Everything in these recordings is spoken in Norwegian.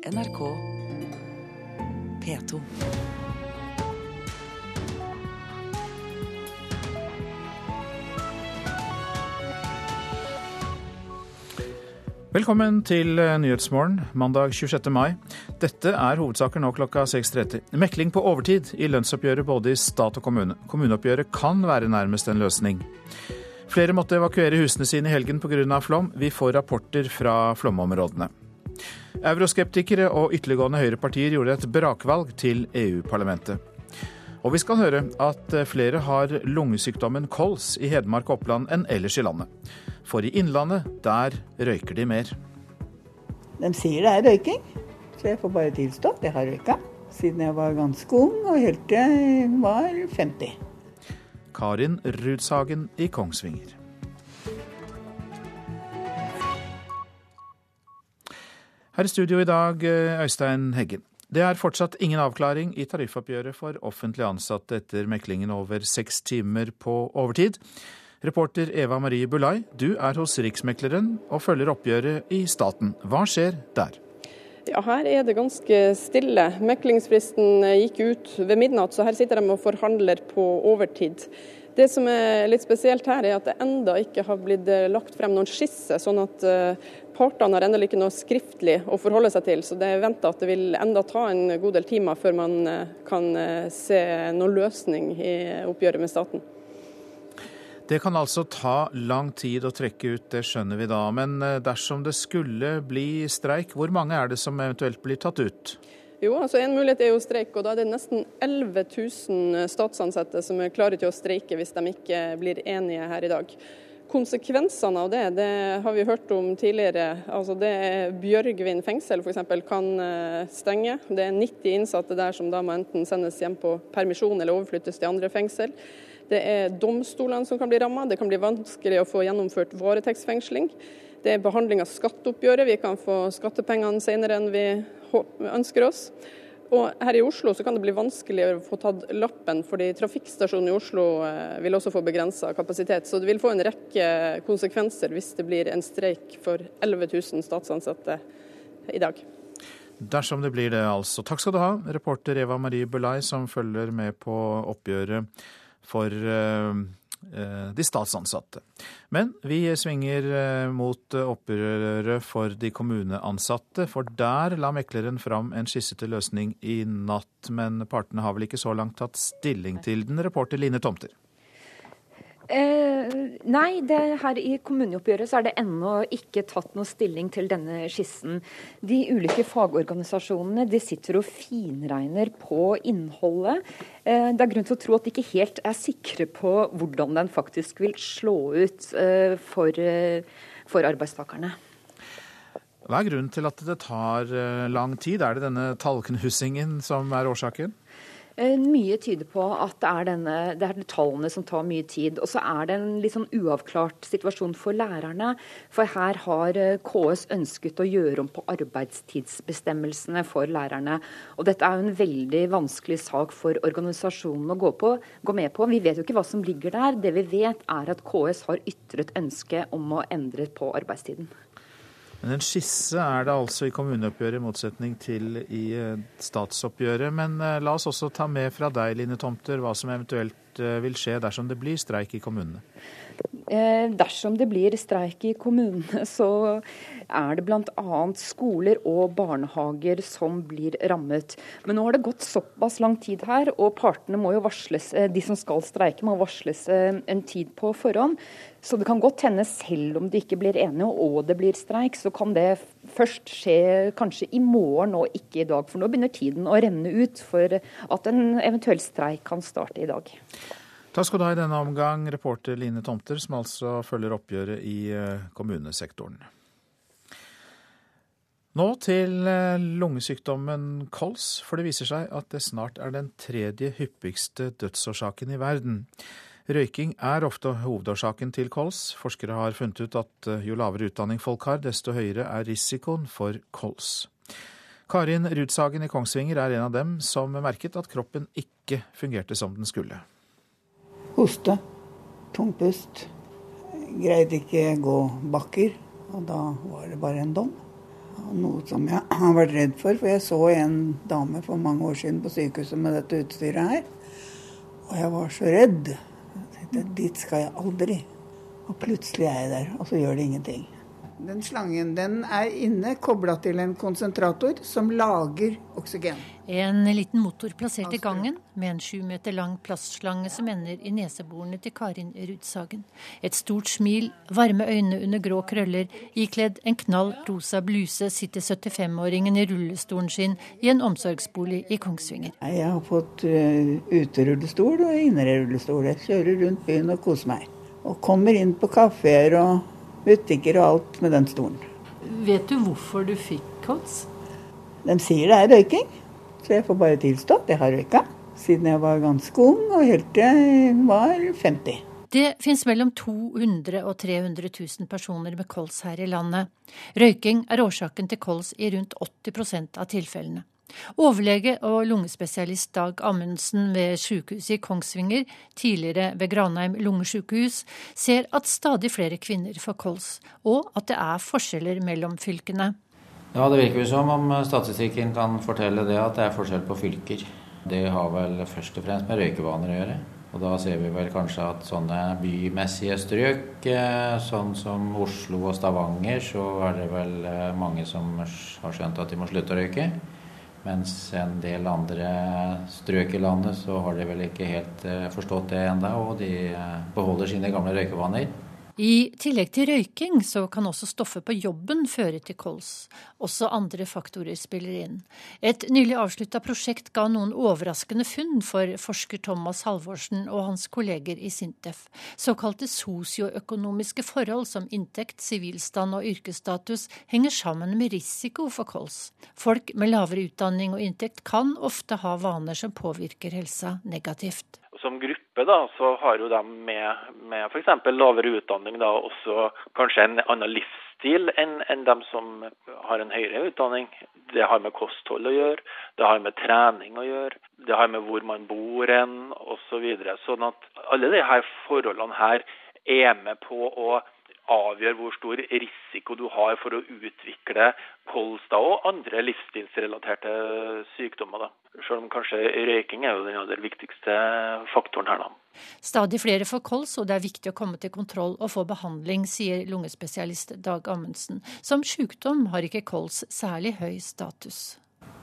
NRK P2. Velkommen til eh, Nyhetsmorgen mandag 26. mai. Dette er hovedsaker nå klokka 6.30. Mekling på overtid i lønnsoppgjøret både i stat og kommune. Kommuneoppgjøret kan være nærmest en løsning. Flere måtte evakuere husene sine i helgen pga. flom. Vi får rapporter fra flomområdene. Euroskeptikere og ytterliggående høyrepartier gjorde et brakvalg til EU-parlamentet. Og vi skal høre at flere har lungesykdommen kols i Hedmark og Oppland enn ellers i landet. For i Innlandet, der røyker de mer. De sier det er røyking, så jeg får bare tilstå at jeg har røyka. Siden jeg var ganske ung og helt til jeg var 50. Karin Rudshagen i Kongsvinger. Her i studio i dag, Øystein Heggen. Det er fortsatt ingen avklaring i tariffoppgjøret for offentlig ansatte etter meklingen over seks timer på overtid. Reporter Eva Marie Bulai, du er hos Riksmekleren og følger oppgjøret i staten. Hva skjer der? Ja, Her er det ganske stille. Meklingsfristen gikk ut ved midnatt, så her sitter de og forhandler på overtid. Det som er litt spesielt her, er at det enda ikke har blitt lagt frem noen skisse, sånn at eh, partene har ennå ikke noe skriftlig å forholde seg til. Så det er venta at det vil enda ta en god del timer før man eh, kan eh, se noen løsning i oppgjøret med staten. Det kan altså ta lang tid å trekke ut, det skjønner vi da. Men dersom det skulle bli streik, hvor mange er det som eventuelt blir tatt ut? Jo, altså En mulighet er jo streik, og da er det nesten 11 000 statsansatte som er klare til å streike hvis de ikke blir enige her i dag. Konsekvensene av det det har vi hørt om tidligere. Altså det er Bjørgvin fengsel f.eks. kan stenge. Det er 90 innsatte der som da må enten sendes hjem på permisjon eller overflyttes til andre fengsel. Det er domstolene som kan bli ramma. Det kan bli vanskelig å få gjennomført varetektsfengsling. Det er behandling av skatteoppgjøret. Vi kan få skattepengene senere enn vi ønsker oss. Og her i Oslo så kan det bli vanskelig å få tatt lappen, fordi trafikkstasjonen i Oslo vil også få begrensa kapasitet. Så det vil få en rekke konsekvenser hvis det blir en streik for 11 000 statsansatte i dag. Dersom det blir det, altså. Takk skal du ha, reporter Eva Marie Bulai, som følger med på oppgjøret for de statsansatte. Men vi svinger mot opprøret for de kommuneansatte, for der la mekleren fram en skisse til løsning i natt. Men partene har vel ikke så langt tatt stilling til den, reporter Line Tomter? Eh, nei, her i kommuneoppgjøret så er det ennå ikke tatt noe stilling til denne skissen. De ulike fagorganisasjonene de sitter og finregner på innholdet. Eh, det er grunn til å tro at de ikke helt er sikre på hvordan den faktisk vil slå ut eh, for, for arbeidstakerne. Hva er grunnen til at det tar lang tid? Er det denne tallknusingen som er årsaken? Mye tyder på at det er, denne, det er tallene som tar mye tid. Og så er det en litt sånn uavklart situasjon for lærerne. For her har KS ønsket å gjøre om på arbeidstidsbestemmelsene for lærerne. Og dette er jo en veldig vanskelig sak for organisasjonen å gå, på, gå med på. Vi vet jo ikke hva som ligger der. Det vi vet er at KS har ytret ønske om å endre på arbeidstiden. Men En skisse er det altså i kommuneoppgjøret, i motsetning til i statsoppgjøret. Men la oss også ta med fra deg, Line Tomter, hva som eventuelt vil skje dersom det blir streik i kommunene. Eh, dersom det blir streik i kommunene, så er det bl.a. skoler og barnehager som blir rammet. Men nå har det gått såpass lang tid her, og partene må jo varsles, de som skal streike må varsles en tid på forhånd. Så det kan godt hende, selv om de ikke blir enige og det blir streik, så kan det først skje kanskje i morgen og ikke i dag. For nå begynner tiden å renne ut for at en eventuell streik kan starte i dag. Takk skal du ha i denne omgang, reporter Line Tomter, som altså følger oppgjøret i kommunesektoren. Nå til lungesykdommen kols, for det viser seg at det snart er den tredje hyppigste dødsårsaken i verden. Røyking er ofte hovedårsaken til kols. Forskere har funnet ut at jo lavere utdanning folk har, desto høyere er risikoen for kols. Karin Rudsagen i Kongsvinger er en av dem som merket at kroppen ikke fungerte som den skulle. Hoste, tungpust. Greide ikke gå bakker, og da var det bare en dom. Noe som jeg har vært redd for, for jeg så en dame for mange år siden på sykehuset med dette utstyret her. Og jeg var så redd. Jeg tenkte dit skal jeg aldri. Og plutselig er jeg der, og så gjør det ingenting. Den slangen den er inne kobla til en konsentrator som lager oksygen. En liten motor plassert i gangen med en sju meter lang plastslange som ender i neseborene til Karin Rudsagen. Et stort smil, varme øyne under grå krøller, ikledd en knall rosa bluse sitter 75-åringen i rullestolen sin i en omsorgsbolig i Kongsvinger. Jeg har fått uh, uterullestol og innerullestol. Jeg kjører rundt byen og koser meg. Og kommer inn på kafeer og butikker og alt med den stolen. Vet du hvorfor du fikk kols? De sier det er røyking, så jeg får bare tilstå at jeg har røyka. Siden jeg var ganske ung og helt til jeg var 50. Det finnes mellom 200 og 300 000 personer med kols her i landet. Røyking er årsaken til kols i rundt 80% av tilfellene. Overlege og lungespesialist Dag Amundsen ved sykehuset i Kongsvinger, tidligere ved Granheim lungesykehus, ser at stadig flere kvinner får kols, og at det er forskjeller mellom fylkene. Ja, Det virker jo som om statistikken kan fortelle det at det er forskjell på fylker. Det har vel først og fremst med røykevaner å gjøre. Og da ser vi vel kanskje at sånne bymessige strøk, eh, sånn som Oslo og Stavanger, så er det vel eh, mange som har skjønt at de må slutte å røyke. Mens en del andre strøk i landet så har de vel ikke helt eh, forstått det enda, og de eh, beholder sine gamle røykevaner. I tillegg til røyking så kan også stoffet på jobben føre til kols. Også andre faktorer spiller inn. Et nylig avslutta prosjekt ga noen overraskende funn for forsker Thomas Halvorsen og hans kolleger i Sintef. Såkalte sosioøkonomiske forhold som inntekt, sivilstand og yrkesstatus henger sammen med risiko for kols. Folk med lavere utdanning og inntekt kan ofte ha vaner som påvirker helsa negativt som gruppe da, så har jo de med, med f.eks. lavere utdanning da, også kanskje en annen livsstil enn, enn dem som har en høyere utdanning. Det har med kosthold å gjøre, det har med trening å gjøre, det har med hvor man bor hen osv. Så videre. sånn at alle disse forholdene her er med på å avgjør hvor stor risiko du har for å utvikle kols da, og andre livsstilsrelaterte sykdommer. Da. Selv om kanskje røyking er jo den aller viktigste faktoren her. da. Stadig flere får kols, og det er viktig å komme til kontroll og få behandling, sier lungespesialist Dag Amundsen. Som sykdom har ikke kols særlig høy status.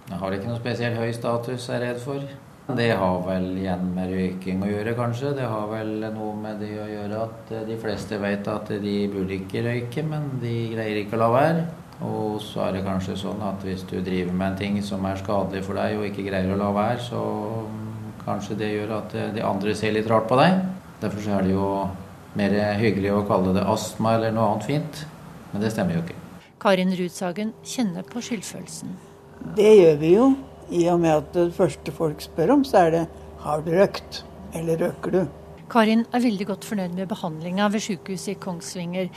Jeg har ikke noe spesielt høy status, er jeg redd for. Det har vel igjen med røyking å gjøre, kanskje. Det har vel noe med det å gjøre at eh, de fleste vet at de burde ikke røyke, men de greier ikke å la være. Og så er det kanskje sånn at hvis du driver med en ting som er skadelig for deg, og ikke greier å la være, så kanskje det gjør at eh, de andre ser litt rart på deg. Derfor så er det jo mer hyggelig å kalle det astma eller noe annet fint. Men det stemmer jo ikke. Karin Rudsagen kjenner på skyldfølelsen. Det gjør vi jo. I og med at det første folk spør om, så er det har du røkt, eller røker du? Karin er veldig godt fornøyd med behandlinga ved sykehuset i Kongsvinger.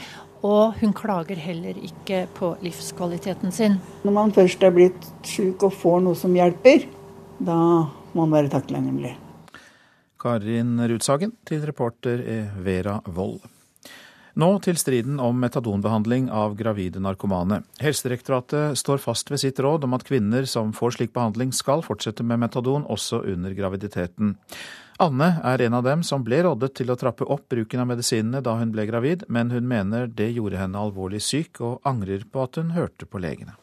Og hun klager heller ikke på livskvaliteten sin. Når man først er blitt syk og får noe som hjelper, da må man være takknemlig. Karin Rudsagen til reporter Vera Wold. Nå til striden om metadonbehandling av gravide narkomane. Helsedirektoratet står fast ved sitt råd om at kvinner som får slik behandling skal fortsette med metadon også under graviditeten. Anne er en av dem som ble rådet til å trappe opp bruken av medisinene da hun ble gravid, men hun mener det gjorde henne alvorlig syk, og angrer på at hun hørte på legene.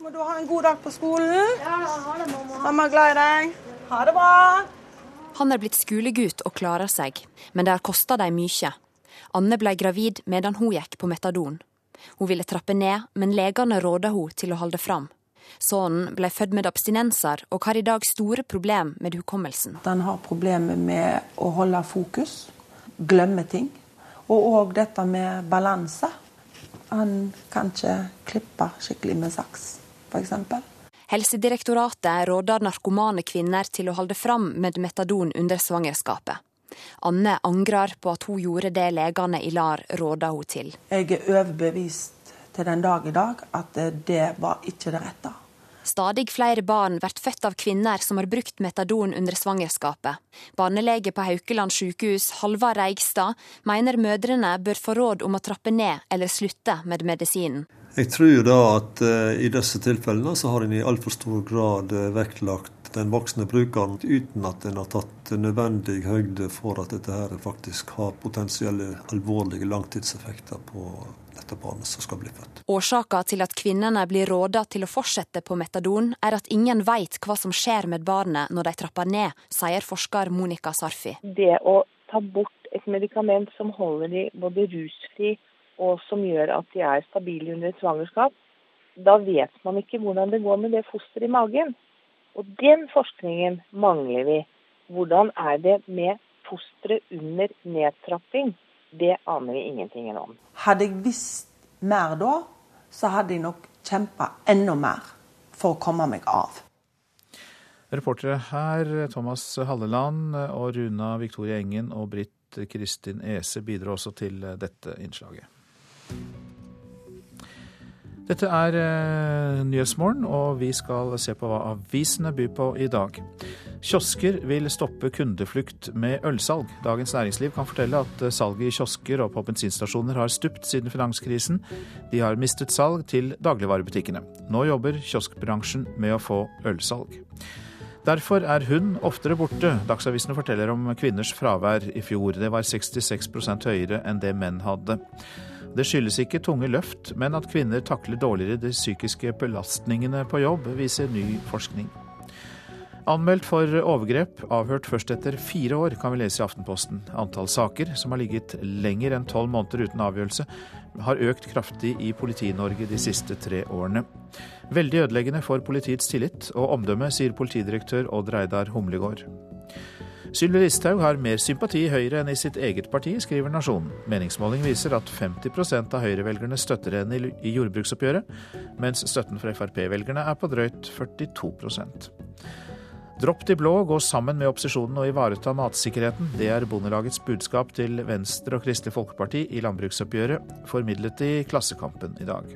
Må du ha en god dag på skolen? Ja, ha det, mamma. Mamma er glad i deg. Ha det bra. Han er blitt skolegutt og klarer seg, men det har kosta dem mye. Anne ble gravid medan hun gikk på metadon. Hun ville trappe ned, men legene råda hun til å holde fram. Sønnen ble født med abstinenser og har i dag store problemer med hukommelsen. Han har problemer med å holde fokus, glemme ting. Og òg dette med balanse. Han kan ikke klippe skikkelig med saks, f.eks. Helsedirektoratet råder narkomane kvinner til å holde fram med metadon under svangerskapet. Anne angrer på at hun gjorde det legene i LAR råda hun til. Jeg er overbevist til den dag i dag at det var ikke det rette. Stadig flere barn blir født av kvinner som har brukt metadon under svangerskapet. Barnelege på Haukeland sykehus, Halvard Reigstad, mener mødrene bør få råd om å trappe ned eller slutte med medisinen. Jeg tror da at uh, i disse tilfellene så har en i altfor stor grad uh, vektlagt den voksne brukeren, uten at en har tatt nødvendig høyde for at dette her faktisk har potensielle alvorlige langtidseffekter på dette barnet som skal bli født. Årsaka til at kvinnene blir råda til å fortsette på metadon, er at ingen veit hva som skjer med barnet når de trapper ned, sier forsker Monica Sarfi. Det å ta bort et medikament som holder de både rusfri og som gjør at de er stabile under et svangerskap, da vet man ikke hvordan det går med det fosteret i magen. Og den forskningen mangler vi. Hvordan er det med fostre under nedtrapping? Det aner vi ingenting om. Hadde jeg visst mer da, så hadde jeg nok kjempa enda mer for å komme meg av. Reportere her Thomas Halleland og Runa Victoria Engen og Britt Kristin Ese bidrar også til dette innslaget. Dette er eh, Nyhetsmorgen, og vi skal se på hva avisene byr på i dag. Kiosker vil stoppe kundeflukt med ølsalg. Dagens Næringsliv kan fortelle at eh, salget i kiosker og på bensinstasjoner har stupt siden finanskrisen. De har mistet salg til dagligvarebutikkene. Nå jobber kioskbransjen med å få ølsalg. Derfor er hun oftere borte. Dagsavisene forteller om kvinners fravær i fjor. Det var 66% høyere enn det menn hadde. Det skyldes ikke tunge løft, men at kvinner takler dårligere de psykiske belastningene på jobb, viser ny forskning. Anmeldt for overgrep, avhørt først etter fire år, kan vi lese i Aftenposten. Antall saker som har ligget lenger enn tolv måneder uten avgjørelse, har økt kraftig i Politi-Norge de siste tre årene. Veldig ødeleggende for politiets tillit og omdømme, sier politidirektør Odd Reidar Humlegård. Sylvi Listhaug har mer sympati i Høyre enn i sitt eget parti, skriver Nasjonen. Meningsmåling viser at 50 av Høyre-velgerne støtter henne i jordbruksoppgjøret, mens støtten fra Frp-velgerne er på drøyt 42% Dropp de blå, gå sammen med opposisjonen og ivareta matsikkerheten. Det er Bondelagets budskap til Venstre og Kristelig Folkeparti i landbruksoppgjøret, formidlet i Klassekampen i dag.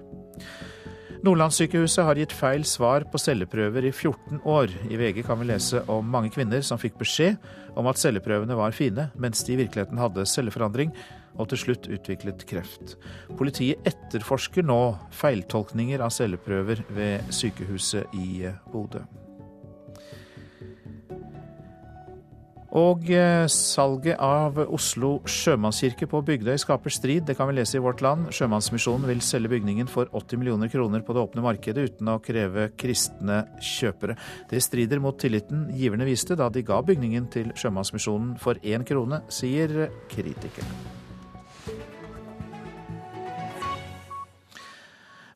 Nordlandssykehuset har gitt feil svar på celleprøver i 14 år. I VG kan vi lese om mange kvinner som fikk beskjed om at celleprøvene var fine, mens de i virkeligheten hadde celleforandring og til slutt utviklet kreft. Politiet etterforsker nå feiltolkninger av celleprøver ved sykehuset i Bodø. Og eh, salget av Oslo sjømannskirke på Bygdøy skaper strid, det kan vi lese i Vårt Land. Sjømannsmisjonen vil selge bygningen for 80 millioner kroner på det åpne markedet uten å kreve kristne kjøpere. Det strider mot tilliten giverne viste da de ga bygningen til Sjømannsmisjonen for én krone, sier kritikerne.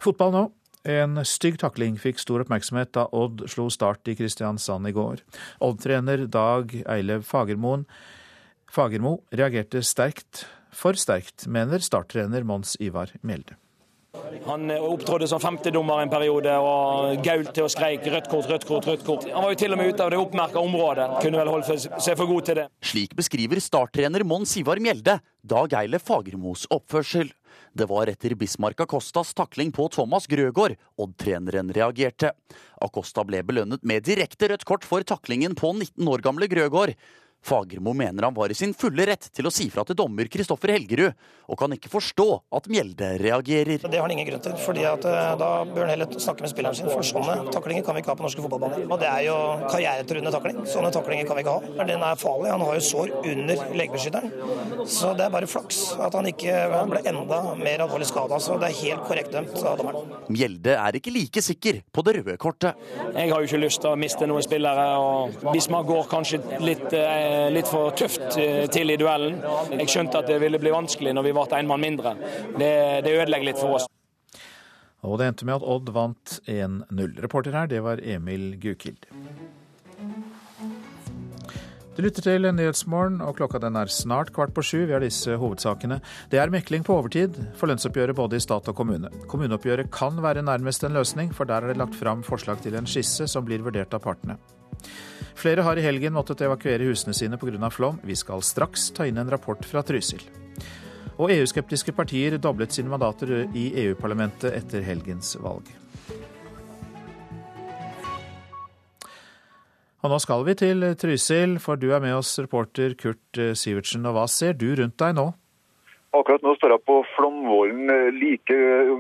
Fotball nå. En stygg takling fikk stor oppmerksomhet da Odd slo Start i Kristiansand i går. Odd-trener Dag Eilev Fagermoen Fagermo reagerte sterkt, for sterkt, mener starttrener Mons Ivar Mjelde. Han opptrådte som femtedommer en periode og gaulte og skreik 'rødt kort, rødt kort'. rødt kort. Han var jo til og med ute av det oppmerka området. Kunne vel holdt seg for god til det. Slik beskriver starttrener Mons Ivar Mjelde Dag Eile Fagermos oppførsel. Det var etter Bismarck Acostas takling på Thomas Grøgaard Odd-treneren reagerte. Acosta ble belønnet med direkte rødt kort for taklingen på 19 år gamle Grøgaard. Fagermo mener han var i sin fulle rett til å si fra til dommer Kristoffer Helgerud, og kan ikke forstå at Mjelde reagerer. Det har han ingen grunn til, fordi at eh, da bør han heller snakke med spilleren sin. For sånne taklinger kan vi ikke ha på norske fotballbaner. Og det er jo karrieretruende takling. Sånne taklinger kan vi ikke ha. Den er farlig. Han har jo sår under legebeskytteren. Så det er bare flaks at han ikke ble enda mer alvorlig skada. Så det er helt korrekt dømt av dommeren. Mjelde er ikke like sikker på det røde kortet. Jeg har jo ikke lyst til å miste noen spillere, og hvis man går kanskje litt Eh, litt for tøft eh, til i duellen. Jeg skjønte at det ville bli vanskelig når vi ble en mann mindre. Det, det ødelegger litt for oss. Og det endte med at Odd vant 1-0. Reporter her, det var Emil Gukild. Du lytter til Nyhetsmorgen, og klokka den er snart kvart på sju. Vi har disse hovedsakene. Det er mekling på overtid for lønnsoppgjøret både i stat og kommune. Kommuneoppgjøret kan være nærmest en løsning, for der er det lagt fram forslag til en skisse som blir vurdert av partene. Flere har i helgen måttet evakuere husene sine pga. flom. Vi skal straks ta inn en rapport fra Trysil. Og EU-skeptiske partier doblet sine mandater i EU-parlamentet etter helgens valg. Og nå skal vi til Trysil, for du er med oss, reporter Kurt Sivertsen. Og hva ser du rundt deg nå? Akkurat nå står jeg på Flomvollen eh, like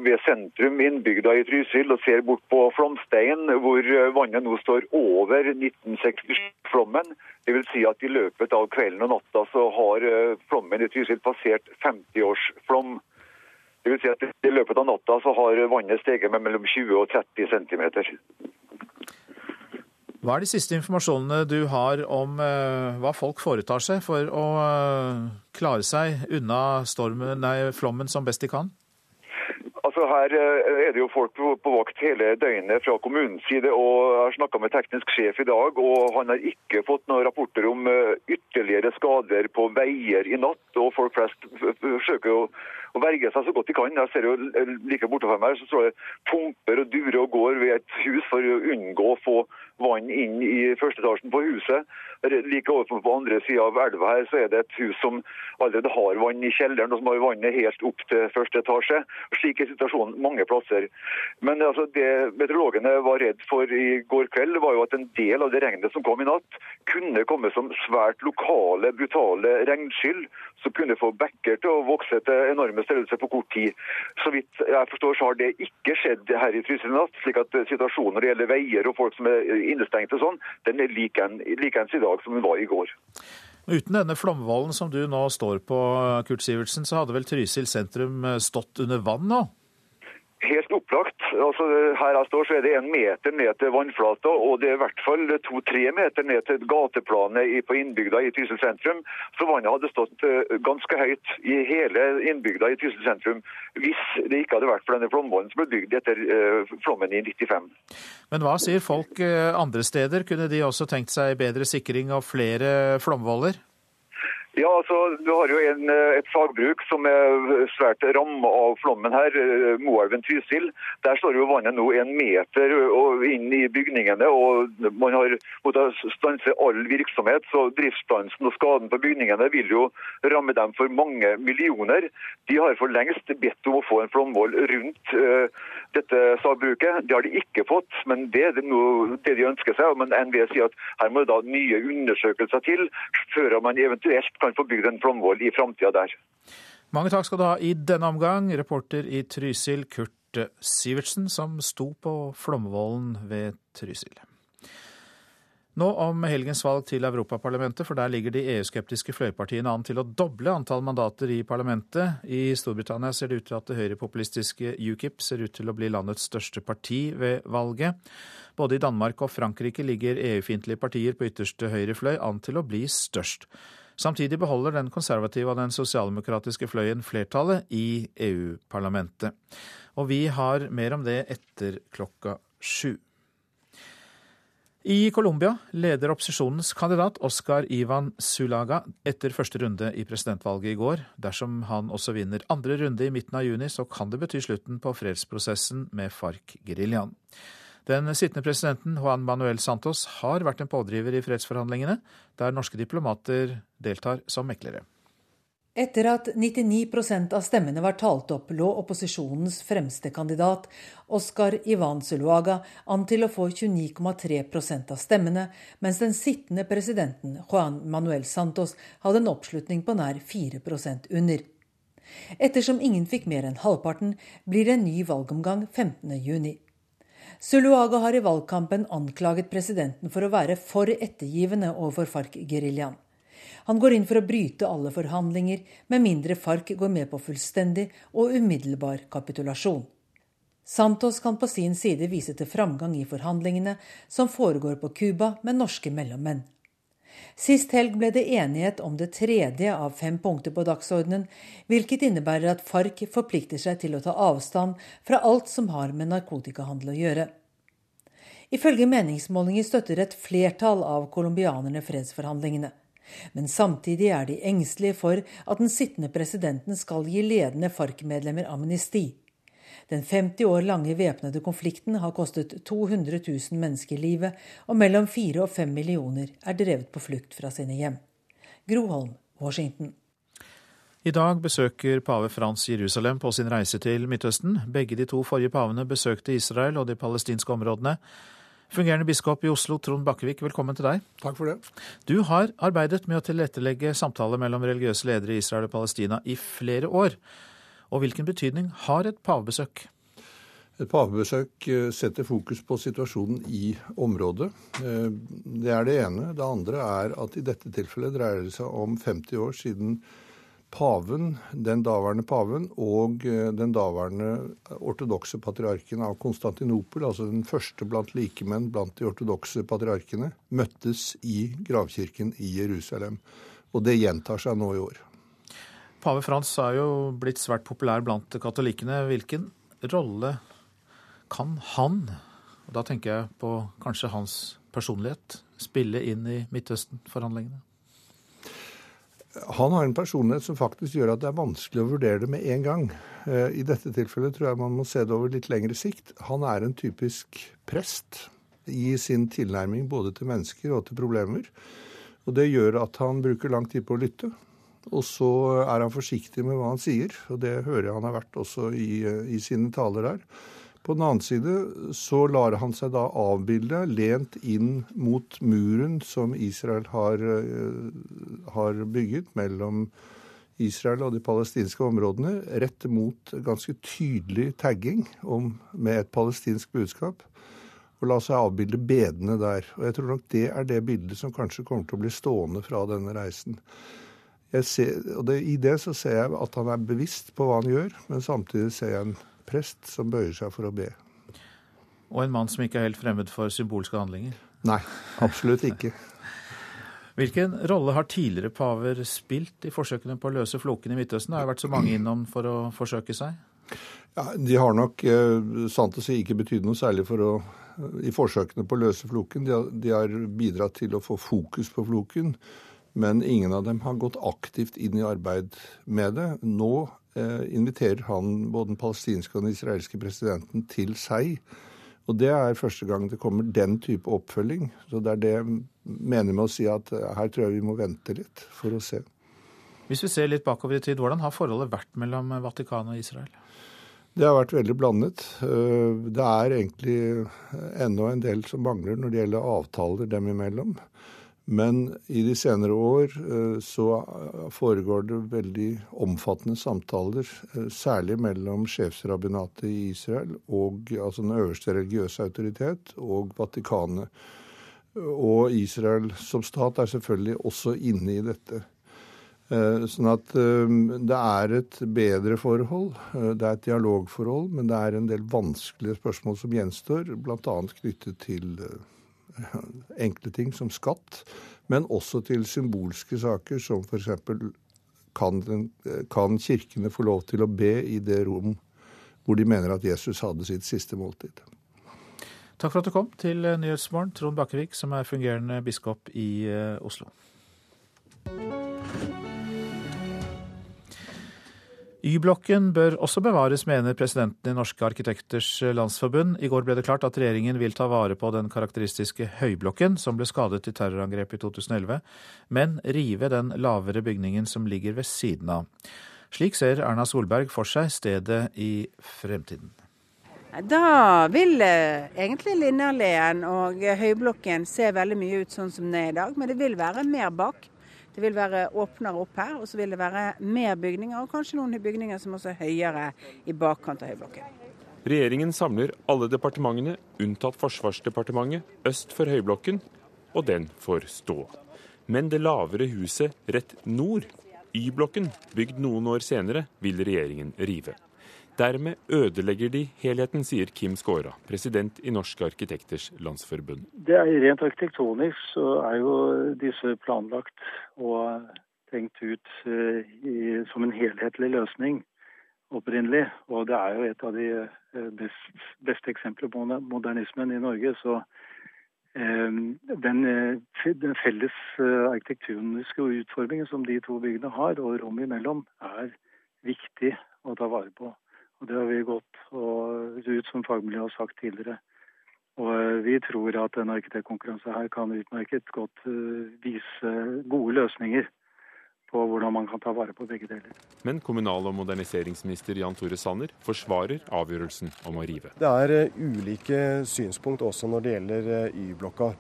ved sentrum innbygda i Trysil og ser bort på Flomstein, hvor eh, vannet nå står over 1967-flommen. Det vil si at i løpet av kvelden og natta så har flommen i Trysil passert 50-årsflom. Det vil si at i løpet av natta så har vannet steget med mellom 20 og 30 cm. Hva er de siste informasjonene du har om uh, hva folk foretar seg for å uh, klare seg unna stormen, nei, flommen som best de kan? Altså Her eh, er det jo folk på, vakt hele døgnet fra kommunens side. og Jeg har snakka med teknisk sjef i dag, og han har ikke fått noen rapporter om ytterligere skader på veier i natt. og Folk flest forsøker å verge seg så godt de kan. Jeg ser jo like borte fra meg, så står det pumper og durer og går ved et hus for å unngå å få vann inn i første etasjen på huset. Like overfor på andre sida av elva her så er det et hus som allerede har vann i kjelleren, og som har vannet helt opp til første etasje. Slik er situasjonen mange plasser. Men altså, det meteorologene var redd for i går kveld, var jo at en del av det regnet som kom i natt, kunne komme som svært lokale, brutale regnskyll, som kunne få bekker til å vokse til enorme størrelser på kort tid. Så vidt jeg forstår, så har det ikke skjedd her i Trysil i natt. slik at situasjonen når det gjelder veier og folk som er innestengte sånn, den er likeens like i dag som den var i går. Uten denne flomvollen som du nå står på, Kurt Sivertsen, så hadde vel Trysil sentrum stått under vann nå? Helt opplagt. Altså, her jeg står så er det en meter ned til vannflata, og det er i hvert fall to-tre meter ned til gateplanet på innbygda i Trysil sentrum. Så vannet hadde stått eh, ganske høyt i hele innbygda i Trysil sentrum hvis det ikke hadde vært for denne flomvollen som ble bygd etter uh, flommen i 95. Men hva sier folk uh, andre steder? Kunne de også tenkt seg bedre sikring og flere flomvoller? Ja, altså, Du har jo en, eh, et sagbruk som er svært rammet av flommen her, eh, Moelven Trysil. Der står jo vannet nå en meter inn i bygningene, og man har måttet stanse all virksomhet. Så driftsstansen og skaden på bygningene vil jo ramme dem for mange millioner. De har for lengst bedt om å få en flomvoll rundt uh, dette sagbruket. Det har de ikke fått, men det er det, noe, det de ønsker seg. Men NVE sier at her må det da nye undersøkelser til før man eventuelt kan få bygd en flomvoll i framtida der. Mange takk skal du ha i denne omgang, reporter i Trysil Kurt Sivertsen, som sto på Flomvollen ved Trysil. Nå om helgens valg til Europaparlamentet, for der ligger de EU-skeptiske fløypartiene an til å doble antall mandater i parlamentet. I Storbritannia ser det ut til at det høyrepopulistiske UKIP ser ut til å bli landets største parti ved valget. Både i Danmark og Frankrike ligger EU-fiendtlige partier på ytterste høyre fløy an til å bli størst. Samtidig beholder den konservative og den sosialdemokratiske fløyen flertallet i EU-parlamentet. Og vi har mer om det etter klokka sju. I Colombia leder opposisjonens kandidat Oscar Ivan Sulaga etter første runde i presidentvalget i går. Dersom han også vinner andre runde i midten av juni, så kan det bety slutten på fredsprosessen med FARC-geriljaen. Den sittende presidenten Juan Manuel Santos har vært en pådriver i fredsforhandlingene, der norske diplomater deltar som meklere. Etter at 99% av stemmene var talt opp, lå opposisjonens fremste kandidat, Oscar Ivan Zuluaga, an til å få 29,3% av stemmene, mens den sittende presidenten Juan Manuel Santos hadde en oppslutning på nær 4% under. Ettersom ingen fikk mer enn halvparten, blir det en ny valgomgang 15.6. Zuluaga har i valgkampen anklaget presidenten for å være for ettergivende overfor FARC-geriljaen. Han går inn for å bryte alle forhandlinger, med mindre FARC går med på fullstendig og umiddelbar kapitulasjon. Santos kan på sin side vise til framgang i forhandlingene som foregår på Cuba med norske mellommenn. Sist helg ble det enighet om det tredje av fem punkter på dagsordenen, hvilket innebærer at FARC forplikter seg til å ta avstand fra alt som har med narkotikahandel å gjøre. Ifølge meningsmålinger støtter et flertall av colombianerne fredsforhandlingene. Men samtidig er de engstelige for at den sittende presidenten skal gi ledende FARC-medlemmer amnesti. Den 50 år lange væpnede konflikten har kostet 200 000 mennesker livet, og mellom 4 og 5 millioner er drevet på flukt fra sine hjem. Groholm, Washington. I dag besøker pave Frans Jerusalem på sin reise til Midtøsten. Begge de to forrige pavene besøkte Israel og de palestinske områdene. Fungerende biskop i Oslo, Trond Bakkevik, velkommen til deg. Takk for det. Du har arbeidet med å tilrettelegge samtaler mellom religiøse ledere i Israel og Palestina i flere år. Og hvilken betydning har et pavebesøk? Et pavebesøk eh, setter fokus på situasjonen i området. Eh, det er det ene. Det andre er at i dette tilfellet dreier det seg om 50 år siden paven, den daværende paven og eh, den daværende ortodokse patriarken av Konstantinopel, altså den første blant likemenn blant de ortodokse patriarkene, møttes i gravkirken i Jerusalem. Og det gjentar seg nå i år. Pave Frans er jo blitt svært populær blant katolikkene. Hvilken rolle kan han, og da tenker jeg på kanskje hans personlighet, spille inn i Midtøsten-forhandlingene? Han har en personlighet som faktisk gjør at det er vanskelig å vurdere det med en gang. Eh, I dette tilfellet tror jeg man må se det over litt lengre sikt. Han er en typisk prest i sin tilnærming både til mennesker og til problemer. Og det gjør at han bruker lang tid på å lytte. Og så er han forsiktig med hva han sier, og det hører jeg han har vært også i, eh, i sine taler her. På den annen side så lar han seg da avbilde lent inn mot muren som Israel har, eh, har bygget mellom Israel og de palestinske områdene, rett mot ganske tydelig tagging om, med et palestinsk budskap. Og la seg avbilde bedene der. Og jeg tror nok det er det bildet som kanskje kommer til å bli stående fra denne reisen. Ser, og det, I det så ser jeg at han er bevisst på hva han gjør, men samtidig ser jeg en prest som bøyer seg for å be. Og en mann som ikke er helt fremmed for symbolske handlinger? Nei, absolutt ikke. Hvilken rolle har tidligere paver spilt i forsøkene på å løse floken i Midtøsten? Det har vært så mange innom for å forsøke seg? Ja, De har nok eh, sant å si ikke betydd noe særlig for å, i forsøkene på å løse floken. De har, de har bidratt til å få fokus på floken, men ingen av dem har gått aktivt inn i arbeid med det. Nå inviterer han både den palestinske og den israelske presidenten til seg. Og det er første gang det kommer den type oppfølging. Så det er det jeg mener med å si at eh, her tror jeg vi må vente litt for å se. Hvis vi ser litt bakover i tid, hvordan har forholdet vært mellom Vatikanet og Israel? Det har vært veldig blandet. Eh, det er egentlig ennå en del som mangler når det gjelder avtaler dem imellom. Men i de senere år eh, så foregår det veldig omfattende samtaler, eh, særlig mellom sjefsrabbinatet i Israel og altså den øverste religiøse autoritet og Vatikanet. Og Israel som stat er selvfølgelig også inne i dette. Eh, sånn at det er et bedre forhold. Det er et dialogforhold, men det er en del vanskelige spørsmål som gjenstår, bl.a. knyttet til enkle ting som skatt, men også til symbolske saker som f.eks. Kan, kan kirkene få lov til å be i det rom hvor de mener at Jesus hadde sitt siste måltid. Takk for at du kom til Nyhetsmorgen, Trond Bakkevik, som er fungerende biskop i eh, Oslo. Y-blokken bør også bevares, mener presidenten i Norske arkitekters landsforbund. I går ble det klart at regjeringen vil ta vare på den karakteristiske høyblokken som ble skadet i terrorangrepet i 2011, men rive den lavere bygningen som ligger ved siden av. Slik ser Erna Solberg for seg stedet i fremtiden. Da vil eh, egentlig Linderleen og Høyblokken se veldig mye ut sånn som den er i dag, men det vil være mer bak. Det vil være åpnere opp her, og så vil det være mer bygninger, og kanskje noen bygninger som også er høyere i bakkant av Høyblokken. Regjeringen samler alle departementene, unntatt Forsvarsdepartementet, øst for Høyblokken, og den får stå. Men det lavere huset rett nord, Y-blokken, bygd noen år senere, vil regjeringen rive. Dermed ødelegger de helheten, sier Kim Skåra, president i Norske arkitekters landsforbund. Det er Rent arkitektonisk så er jo disse planlagt og tenkt ut uh, i, som en helhetlig løsning opprinnelig. Og det er jo et av de uh, best, beste eksemplene på modernismen i Norge. Så uh, den, den, felles arkitektoniske utformingen som de to byggene har, og rommet imellom, er viktig å ta vare på. Og Det har vi gått ut som fagmiljø har sagt tidligere. Og eh, Vi tror at en arkitektkonkurranse her kan utmerket godt eh, vise gode løsninger på hvordan man kan ta vare på begge deler. Men kommunal- og moderniseringsminister Jan Tore Sanner forsvarer avgjørelsen om å rive. Det er eh, ulike synspunkt også når det gjelder eh, Y-blokka.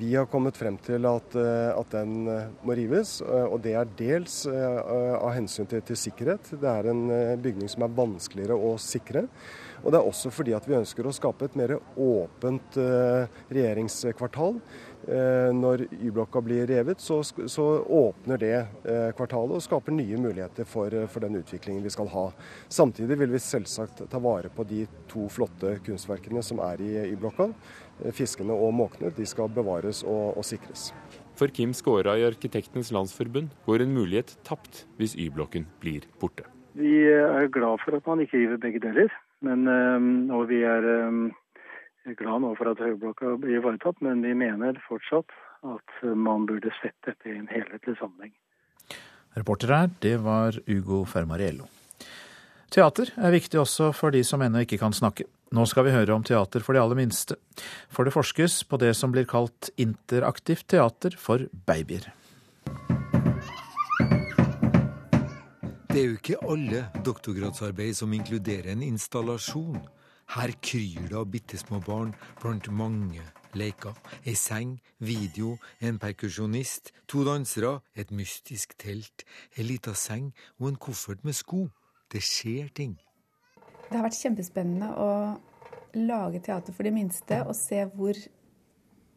Vi har kommet frem til at, eh, at, den må rives, og det er dels av hensyn til, til sikkerhet. Det er en bygning som er vanskeligere å sikre. Og det er også fordi at vi ønsker å skape et mer åpent regjeringskvartal. Eh, når Y-blokka blir revet, så, så, åpner det eh, kvartalet og skaper nye muligheter for, eh, for, den utviklingen vi skal ha. Samtidig vil vi selvsagt ta vare på de to flotte kunstverkene som er i Y-blokka. Fiskene og måkene de skal bevares og, og sikres. For Kim Skåra i Arkitektenes Landsforbund går en mulighet tapt hvis Y-blokken blir borte. Vi er glad for at man ikke river begge deler, men, og vi er er glad nå for at Høyblokka blir ivaretatt, men vi mener fortsatt at man burde sett dette i en helhetlig sammenheng. Reporter her, det var Ugo Fermariello. Teater er viktig også for de som ennå ikke kan snakke. Nå skal vi høre om teater for de aller minste. For det forskes på det som blir kalt interaktivt teater for babyer. Det er jo ikke alle doktorgradsarbeid som inkluderer en installasjon. Her kryr det av bitte små barn blant mange leker. Ei seng, video, en perkusjonist, to dansere, et mystisk telt, ei lita seng og en koffert med sko. Det skjer ting. Det har vært kjempespennende å lage teater for de minste og se hvor,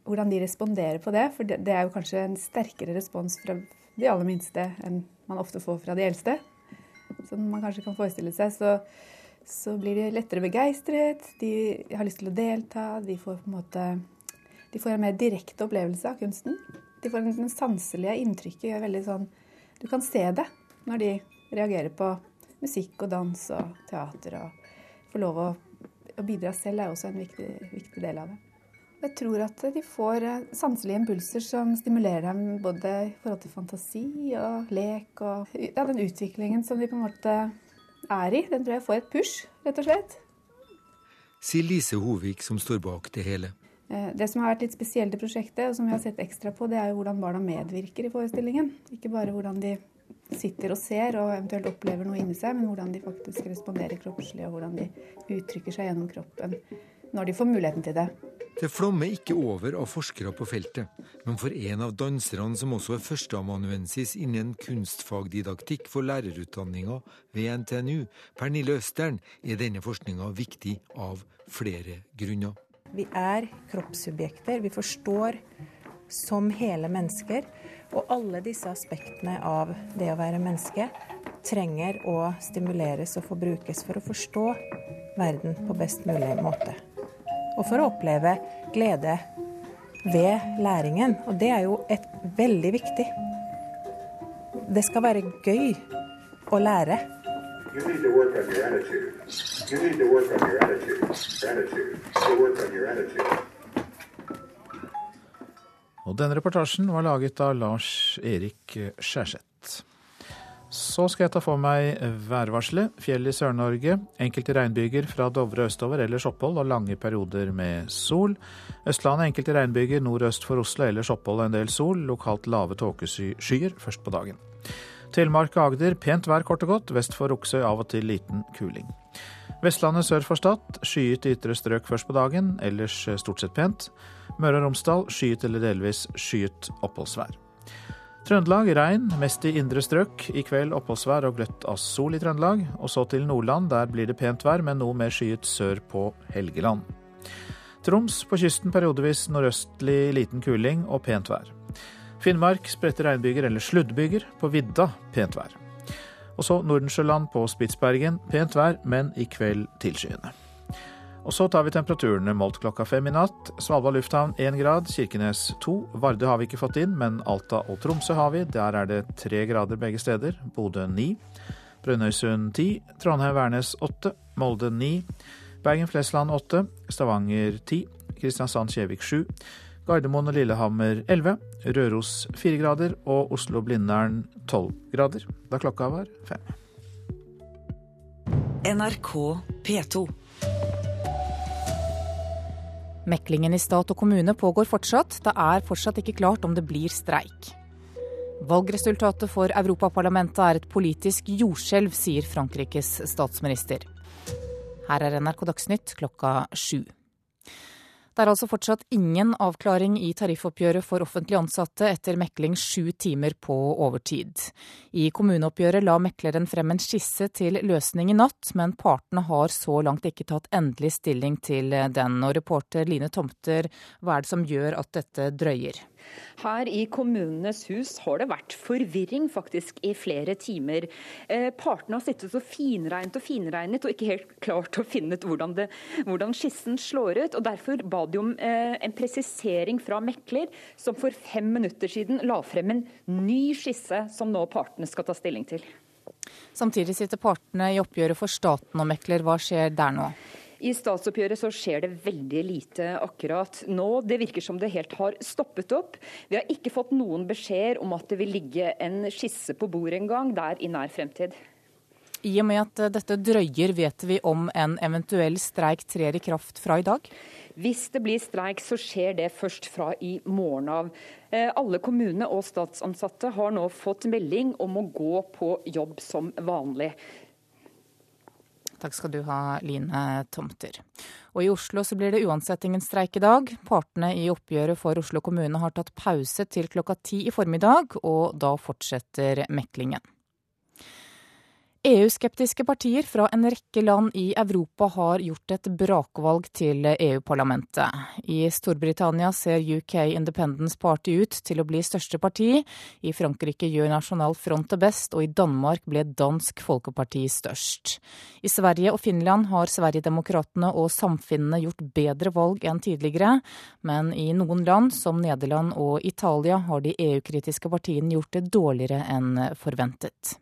hvordan de responderer på det. For det, er jo kanskje en sterkere respons fra de aller minste enn man ofte får fra de eldste. Som man kanskje kan forestille seg. Så så blir de lettere begeistret, de har lyst til å delta, de får en måte de får en mer direkte opplevelse av kunsten. De får en, en sanselige inntrykket gjør sånn Du kan se det når de reagerer på musikk og dans og teater. Og får lov å, å bidra selv er også en viktig, viktig, del av det. Jeg tror at de får eh, sanselige impulser som stimulerer dem både i forhold til fantasi og lek og ja, den utviklingen som de på en måte er i. Den tror jeg får et push, rett og slett. Sier Lise Hovik, som står bak det hele. Eh, det som har vært litt spesielt i prosjektet, og som vi har sett ekstra på, det er jo hvordan barna medvirker i forestillingen. Ikke bare hvordan de sitter og ser og eventuelt opplever noe inni seg, men hvordan de faktisk responderer kroppslig, og hvordan de uttrykker seg gjennom kroppen når de får muligheten til det. Det flommer ikke over av forskere på feltet, men for en av danserne som også er førsteamanuensis innen kunstfagdidaktikk for lærerutdanninga ved NTNU, Pernille Østern, er denne forskninga viktig av flere grunner. Vi er kroppssubjekter. Vi forstår som hele mennesker. Og alle disse aspektene av det å være menneske trenger å stimuleres og forbrukes for å forstå verden på best mulig måte og for å oppleve glede ved læringen. Og det er jo et veldig viktig. Det skal være gøy å lære. Og denne reportasjen var laget av Lars Erik Skjærseth. Så skal jeg ta for meg værvarselet. Fjell i Sør-Norge. Enkelte regnbyger fra Dovre østover, ellers opphold og lange perioder med sol. Østlandet enkelte regnbyger nordøst for Oslo, ellers opphold og en del sol. Lokalt lave tåkeskyer først på dagen. Telemark og Agder pent vær kort og godt. Vest for Roksøy av og til liten kuling. Vestlandet sør for Stad skyet ytre strøk først på dagen, ellers stort sett pent. Møre og Romsdal skyet eller delvis skyet oppholdsvær. Trøndelag regn, mest i indre strøk. I kveld oppholdsvær og gløtt av sol i Trøndelag. Og så til Nordland, der blir det pent vær, men noe mer skyet sør på Helgeland. Troms på kysten periodevis nordøstlig liten kuling og pent vær. Finnmark spredte regnbyger eller sluddbyger. På vidda pent vær. Og så Nordensjøland på Spitsbergen. Pent vær, men i kveld tilskyende. Og så tar vi temperaturene målt klokka fem i natt. Svalbard lufthavn én grad, Kirkenes to. Vardø har vi ikke fått inn, men Alta og Tromsø har vi. Der er det tre grader begge steder. Bodø ni. Brønnøysund ti. Trondheim-Værnes åtte. Molde ni. Bergen-Flesland åtte. Stavanger ti. Kristiansand-Kjevik sju. Gardermoen og Lillehammer 11, Røros 4 grader og Oslo-Blindern 12 grader da klokka var fem. NRK P2. Meklingen i stat og kommune pågår fortsatt. Det er fortsatt ikke klart om det blir streik. Valgresultatet for Europaparlamentet er et politisk jordskjelv, sier Frankrikes statsminister. Her er NRK Dagsnytt klokka sju. Det er altså fortsatt ingen avklaring i tariffoppgjøret for offentlig ansatte etter mekling sju timer på overtid. I kommuneoppgjøret la mekleren frem en skisse til løsning i natt, men partene har så langt ikke tatt endelig stilling til den. Og reporter Line Tomter, hva er det som gjør at dette drøyer? Her i Kommunenes hus har det vært forvirring faktisk i flere timer. Eh, partene har sittet så finregnet og finregnet og ikke helt klart å finne ut hvordan, det, hvordan skissen slår ut. og Derfor ba de om eh, en presisering fra mekler, som for fem minutter siden la frem en ny skisse som nå partene skal ta stilling til. Samtidig sitter partene i oppgjøret for staten og mekler. Hva skjer der nå? I statsoppgjøret så skjer det veldig lite akkurat nå. Det virker som det helt har stoppet opp. Vi har ikke fått noen beskjed om at det vil ligge en skisse på bordet engang der i nær fremtid. I og med at dette drøyer, vet vi om en eventuell streik trer i kraft fra i dag? Hvis det blir streik, så skjer det først fra i morgen av. Eh, alle kommunene og statsansatte har nå fått melding om å gå på jobb som vanlig. Takk skal du ha, Line Tomter. Og i Oslo så blir det uansett ingen streik i dag. Partene i oppgjøret for Oslo kommune har tatt pause til klokka ti i formiddag, og da fortsetter meklingen. EU-skeptiske partier fra en rekke land i Europa har gjort et brakvalg til EU-parlamentet. I Storbritannia ser UK Independence Party ut til å bli største parti. I Frankrike gjør Nasjonal Front det best, og i Danmark ble Dansk Folkeparti størst. I Sverige og Finland har Sverigedemokraterna og Samfinnene gjort bedre valg enn tidligere, men i noen land, som Nederland og Italia, har de EU-kritiske partiene gjort det dårligere enn forventet.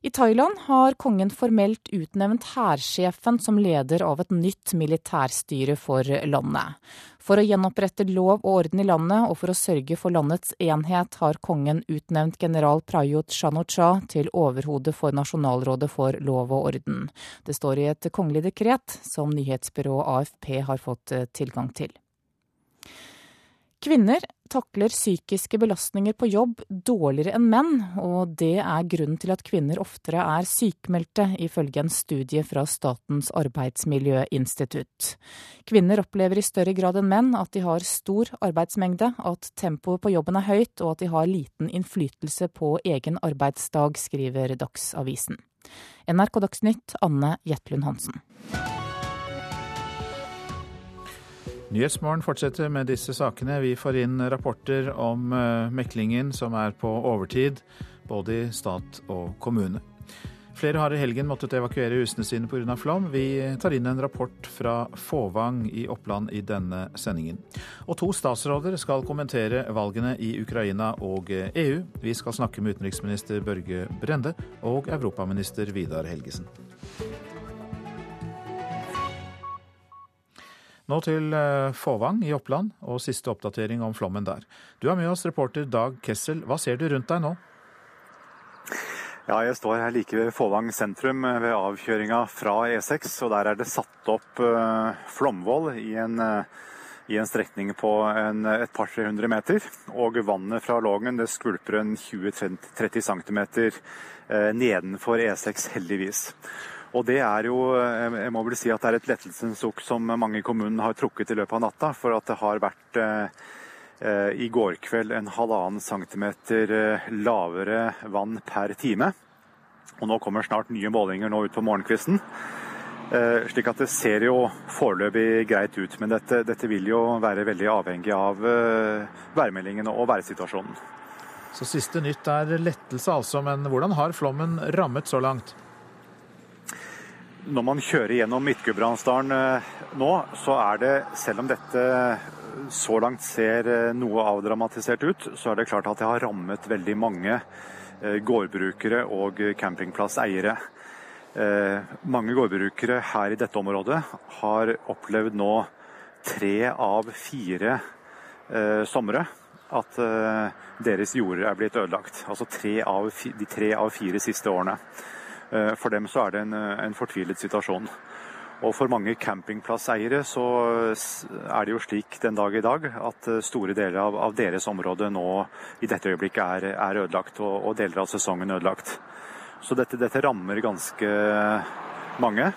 I Thailand har kongen formelt utnevnt hærsjefen som leder av et nytt militærstyre for landet. For å gjenopprette lov og orden i landet og for å sørge for landets enhet, har kongen utnevnt general Prayut Chanocha til overhode for Nasjonalrådet for lov og orden. Det står i et kongelig dekret som nyhetsbyrået AFP har fått eh, tilgang til. Kvinner takler psykiske belastninger på jobb dårligere enn menn, og det er grunnen til at kvinner oftere er sykmeldte, ifølge en studie fra Statens arbeidsmiljøinstitutt. Kvinner opplever i større grad enn menn at de har stor arbeidsmengde, at tempoet på jobben er høyt og at de har liten innflytelse på egen arbeidsdag, skriver Dagsavisen. NRK Dagsnytt, Anne Jetlund Hansen. Nyhetsmorgen fortsetter med disse sakene. Vi får inn rapporter om uh, meklingen som er på overtid, både i stat og kommune. Flere har i helgen måttet evakuere husene sine pga. flom. Vi tar inn en rapport fra Fåvang i Oppland i denne sendingen. Og to statsråder skal kommentere valgene i Ukraina og EU. Eh, e Vi skal snakke med utenriksminister Børge Brende og europaminister Vidar Helgesen. Nå til eh, Fåvang i Oppland og siste oppdatering om flommen der. Du er med oss, reporter Dag Kessel. Hva ser du rundt deg nå? Ja, Jeg står her like ved Fåvang sentrum eh, ved avkjøringa fra E6. og Der er det satt opp uh, flomvoll i en, i en strekning på en, et par-tre hundre meter. Og vannet fra Lågen skvulper en 20-30 cm nedenfor E6, heldigvis. Og det er jo, jeg må vel si at det er et lettelsens sukk som mange i kommunen har trukket i løpet av natta. For at det har vært eh, eh, i går kveld en halvannen centimeter eh, lavere vann per time. Og nå kommer snart nye målinger nå ut på morgenkvisten. Eh, slik at det ser jo foreløpig greit ut. Men dette, dette vil jo være veldig avhengig av eh, værmeldingene og værsituasjonen. Så siste nytt er lettelse altså, men hvordan har flommen rammet så langt? Når man kjører gjennom Midt-Gudbrandsdalen eh, nå, så er det, selv om dette så langt ser eh, noe avdramatisert ut, så er det klart at det har rammet veldig mange eh, gårdbrukere og campingplasseiere. Mange gårdbrukere her i dette området har opplevd nå tre av fire somre at deres jorder er blitt ødelagt. Altså tre av, de tre av fire siste årene. Eh, for dem så er det en, eh, en fortvilet situasjon. Og For mange campingplasseiere så er det jo slik den dag i dag at eh, store deler av, av deres område nå i dette øyeblikket er, er ødelagt, og, og, deler av sesongen ødelagt. Så dette, dette, rammer ganske mange.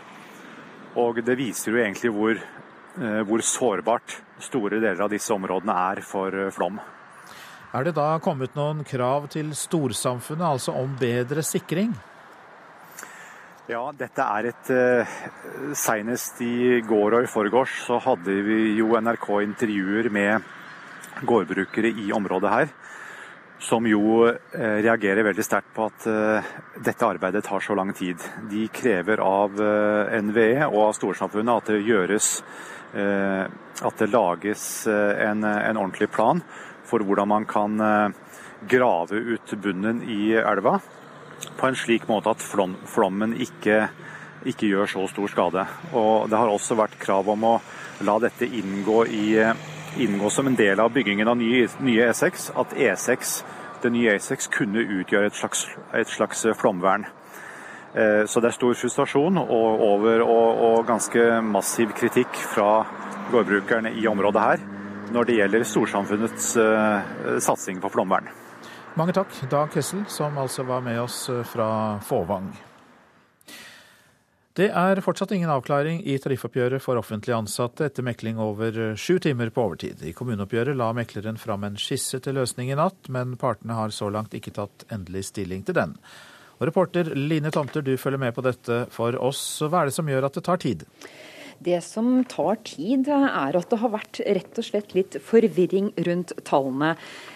Og det viser jo egentlig hvor, eh, hvor sårbart store deler av disse områdene er for eh, flom. Er det da kommet noen krav til storsamfunnet, altså om bedre sikring? Ja, dette er et uh, Senest i går og i forgårs så hadde vi jo NRK intervjuer med gårdbrukere i området her. Som jo uh, reagerer veldig sterkt på at uh, dette arbeidet tar så lang tid. De krever av NVE og av storsamfunnet at det gjøres At det lages en, en ordentlig plan for hvordan man kan grave ut bunnen i elva på en slik måte at flom, flommen ikke, ikke, gjør så stor skade. Og Det har også vært krav om å la dette inngå, i, inngå som en del av byggingen av nye, nye E6. At E6, det nye E6 kunne utgjøre et slags, et slags flomvern. Eh, så det er stor frustrasjon og, over, og, og ganske massiv kritikk fra gårdbrukerne i området her når det gjelder storsamfunnets uh, satsing på flomvern. Mange takk, Dag Kessel, som altså var med oss eh, fra Fåvang. Det er fortsatt ingen avklaring i tariffoppgjøret for offentlig ansatte etter mekling over eh, sju timer på overtid. I kommuneoppgjøret la mekleren fram en skisse til løsning i natt, men partene har så langt ikke tatt endelig stilling til den. Og reporter Line Tomter, du følger med på dette for oss. Hva er det som gjør at det tar tid? Det som tar tid, er at det har vært rett og slett litt forvirring rundt tallene.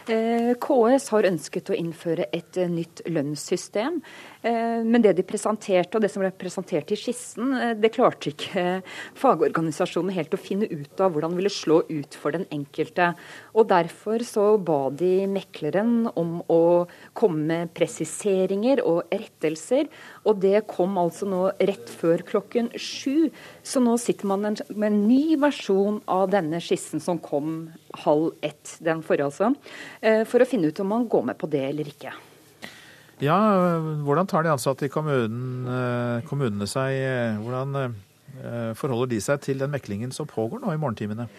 Eh, KS har ønsket å innføre et nytt lønnssystem. Eh, men det de presenterte, og det som ble presentert i skissen, eh, det klarte ikke fagorganisasjonene helt å finne ut av hvordan det ville slå ut for den enkelte. Og Derfor så ba de mekleren om å komme med presiseringer og rettelser. Og det kom altså nå rett før klokken sju. Så nå sitter man med en ny versjon av denne skissen som kom halv ett, den forrige altså, eh, for å finne ut om man går med på det eller ikke. Ja, Hvordan tar de ansatte i kommunen, eh, kommunene seg eh, Hvordan forholder de seg til den meklingen som pågår nå i morgentimene?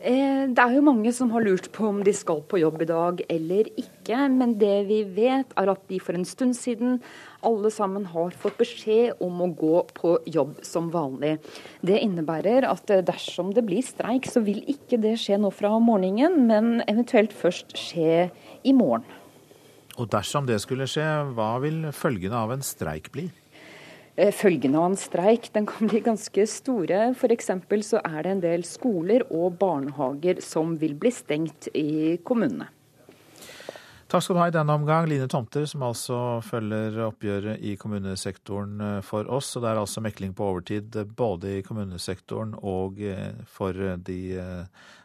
Det er jo mange som har lurt på om de skal på jobb i dag eller ikke. Men det vi vet er at de for en stund siden alle sammen har fått beskjed om å gå på jobb som vanlig. Det innebærer at dersom det blir streik, så vil ikke det skje nå fra morgenen, men eventuelt først skje i morgen. Og dersom det skulle skje, hva vil følgene av en streik bli? Eh, følgene av en streik den kan bli ganske store. F.eks. så er det en del skoler og barnehager som vil bli stengt i kommunene. Takk skal du ha i denne omgang, Line Tomter, som altså følger oppgjøret i kommunesektoren eh, for oss. Og det er altså mekling på overtid eh, både i kommunesektoren og eh, for de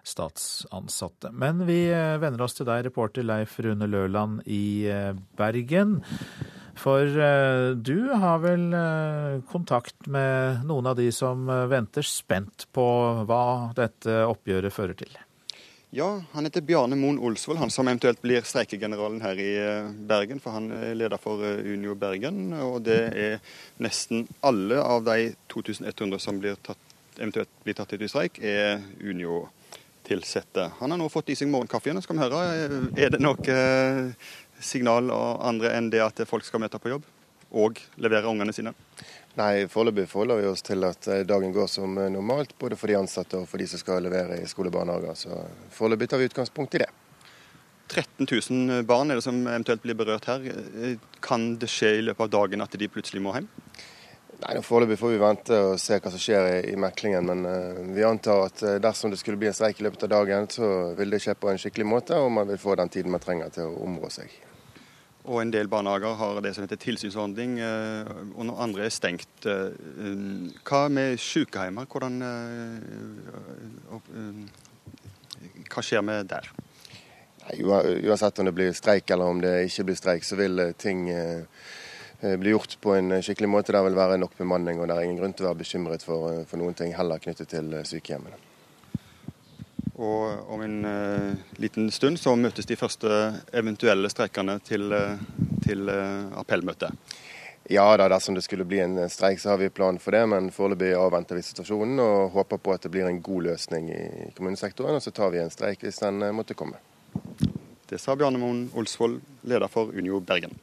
statsansatte. Men vi vender oss til deg, reporter Leif Rune Løland i Bergen. For du har vel kontakt med noen av de som venter spent på hva dette oppgjøret fører til? Ja, han heter Bjarne Moen Olsvold, han som eventuelt blir streikegeneralen her i eh, Bergen. For han er leder for eh, Unio Bergen, og det er nesten alle av de 2100 som blir tatt, eventuelt blir tatt ut i streik, er Unio-tilsatte. Han har nå fått i seg morgenkaffen. Skal vi høre, eh, er det noe signal og andre enn det at folk skal møte på jobb og levere ungene sine? Nei, Foreløpig forholder vi oss til at eh, dagen går som eh, normalt, både for de ansatte og for de som skal levere i skole og barnehager. Så foreløpig tar vi utgangspunkt i det. 13 000 barn er det som eventuelt blir berørt her. Kan det skje i løpet av dagen at de plutselig må hjem? Nei, Foreløpig får vi vente og se hva som skjer i, i meklingen. Men uh, vi antar at dersom det skulle bli en streik i løpet av dagen, så vil det skje på en skikkelig måte, og man vil få den tiden man trenger til å områ seg. Og en del barnehager har det som heter tilsynsordning, eh, og noen andre er stengt. Eh, hva med sykehjemmer? Hvordan eh, Hva skjer med der? Uansett om det blir streik eller om det ikke blir streik, så vil ting bli gjort på en skikkelig måte. Det vil være nok bemanning, og det er ingen grunn til å være bekymret for, for noen ting heller knyttet til sykehjemmene. Og om en uh, liten stund så møtes de første eventuelle streikende til, uh, til uh, appellmøte. Ja da, dersom det skulle bli en streik, så har vi plan for det. Men foreløpig avventer vi situasjonen og håper på at det blir en god løsning i kommunesektoren. Og så tar vi en streik hvis den eh, måtte komme. Det sa Bjarne Moen Olsvold, leder for Unio Bergen.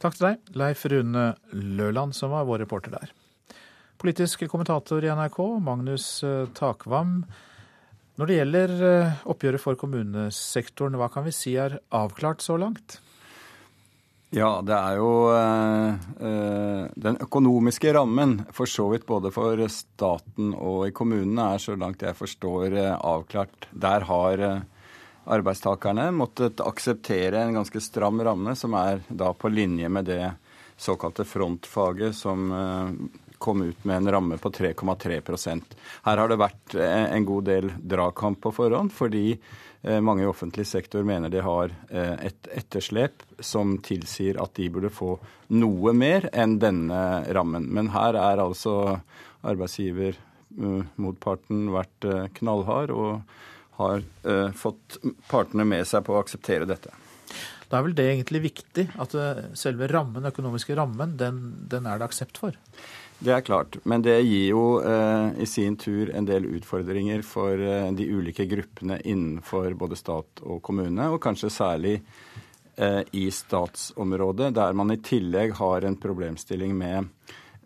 Takk til deg, Leif Rune Løland, som var vår reporter der. Politisk kommentator i NRK, Magnus eh, Takvam. Når det gjelder eh, oppgjøret for kommunesektoren, hva kan vi si er avklart så langt? Ja, det er jo øh, Den økonomiske rammen, for så vidt både for staten og i kommunene, er så langt jeg forstår avklart. Der har arbeidstakerne måttet akseptere en ganske stram ramme, som er da på linje med det såkalte frontfaget som kom ut med en ramme på 3,3% Her har det vært en god del dragkamp på forhånd, fordi Eh, mange i offentlig sektor mener de har eh, et etterslep som tilsier at de burde få noe mer enn denne rammen. Men her er altså arbeidsgiver eh, motparten vært knallhard og har fått partene med seg på å akseptere dette. Da er vel det egentlig viktig, at selve rammen, økonomiske rammen, den, den er det aksept for? Det er klart, men det gir jo eh, i sin tur en del utfordringer for eh, de ulike gruppene innenfor både stat og kommune, og kanskje særlig eh, i statsområdet, der man i tillegg har en problemstilling med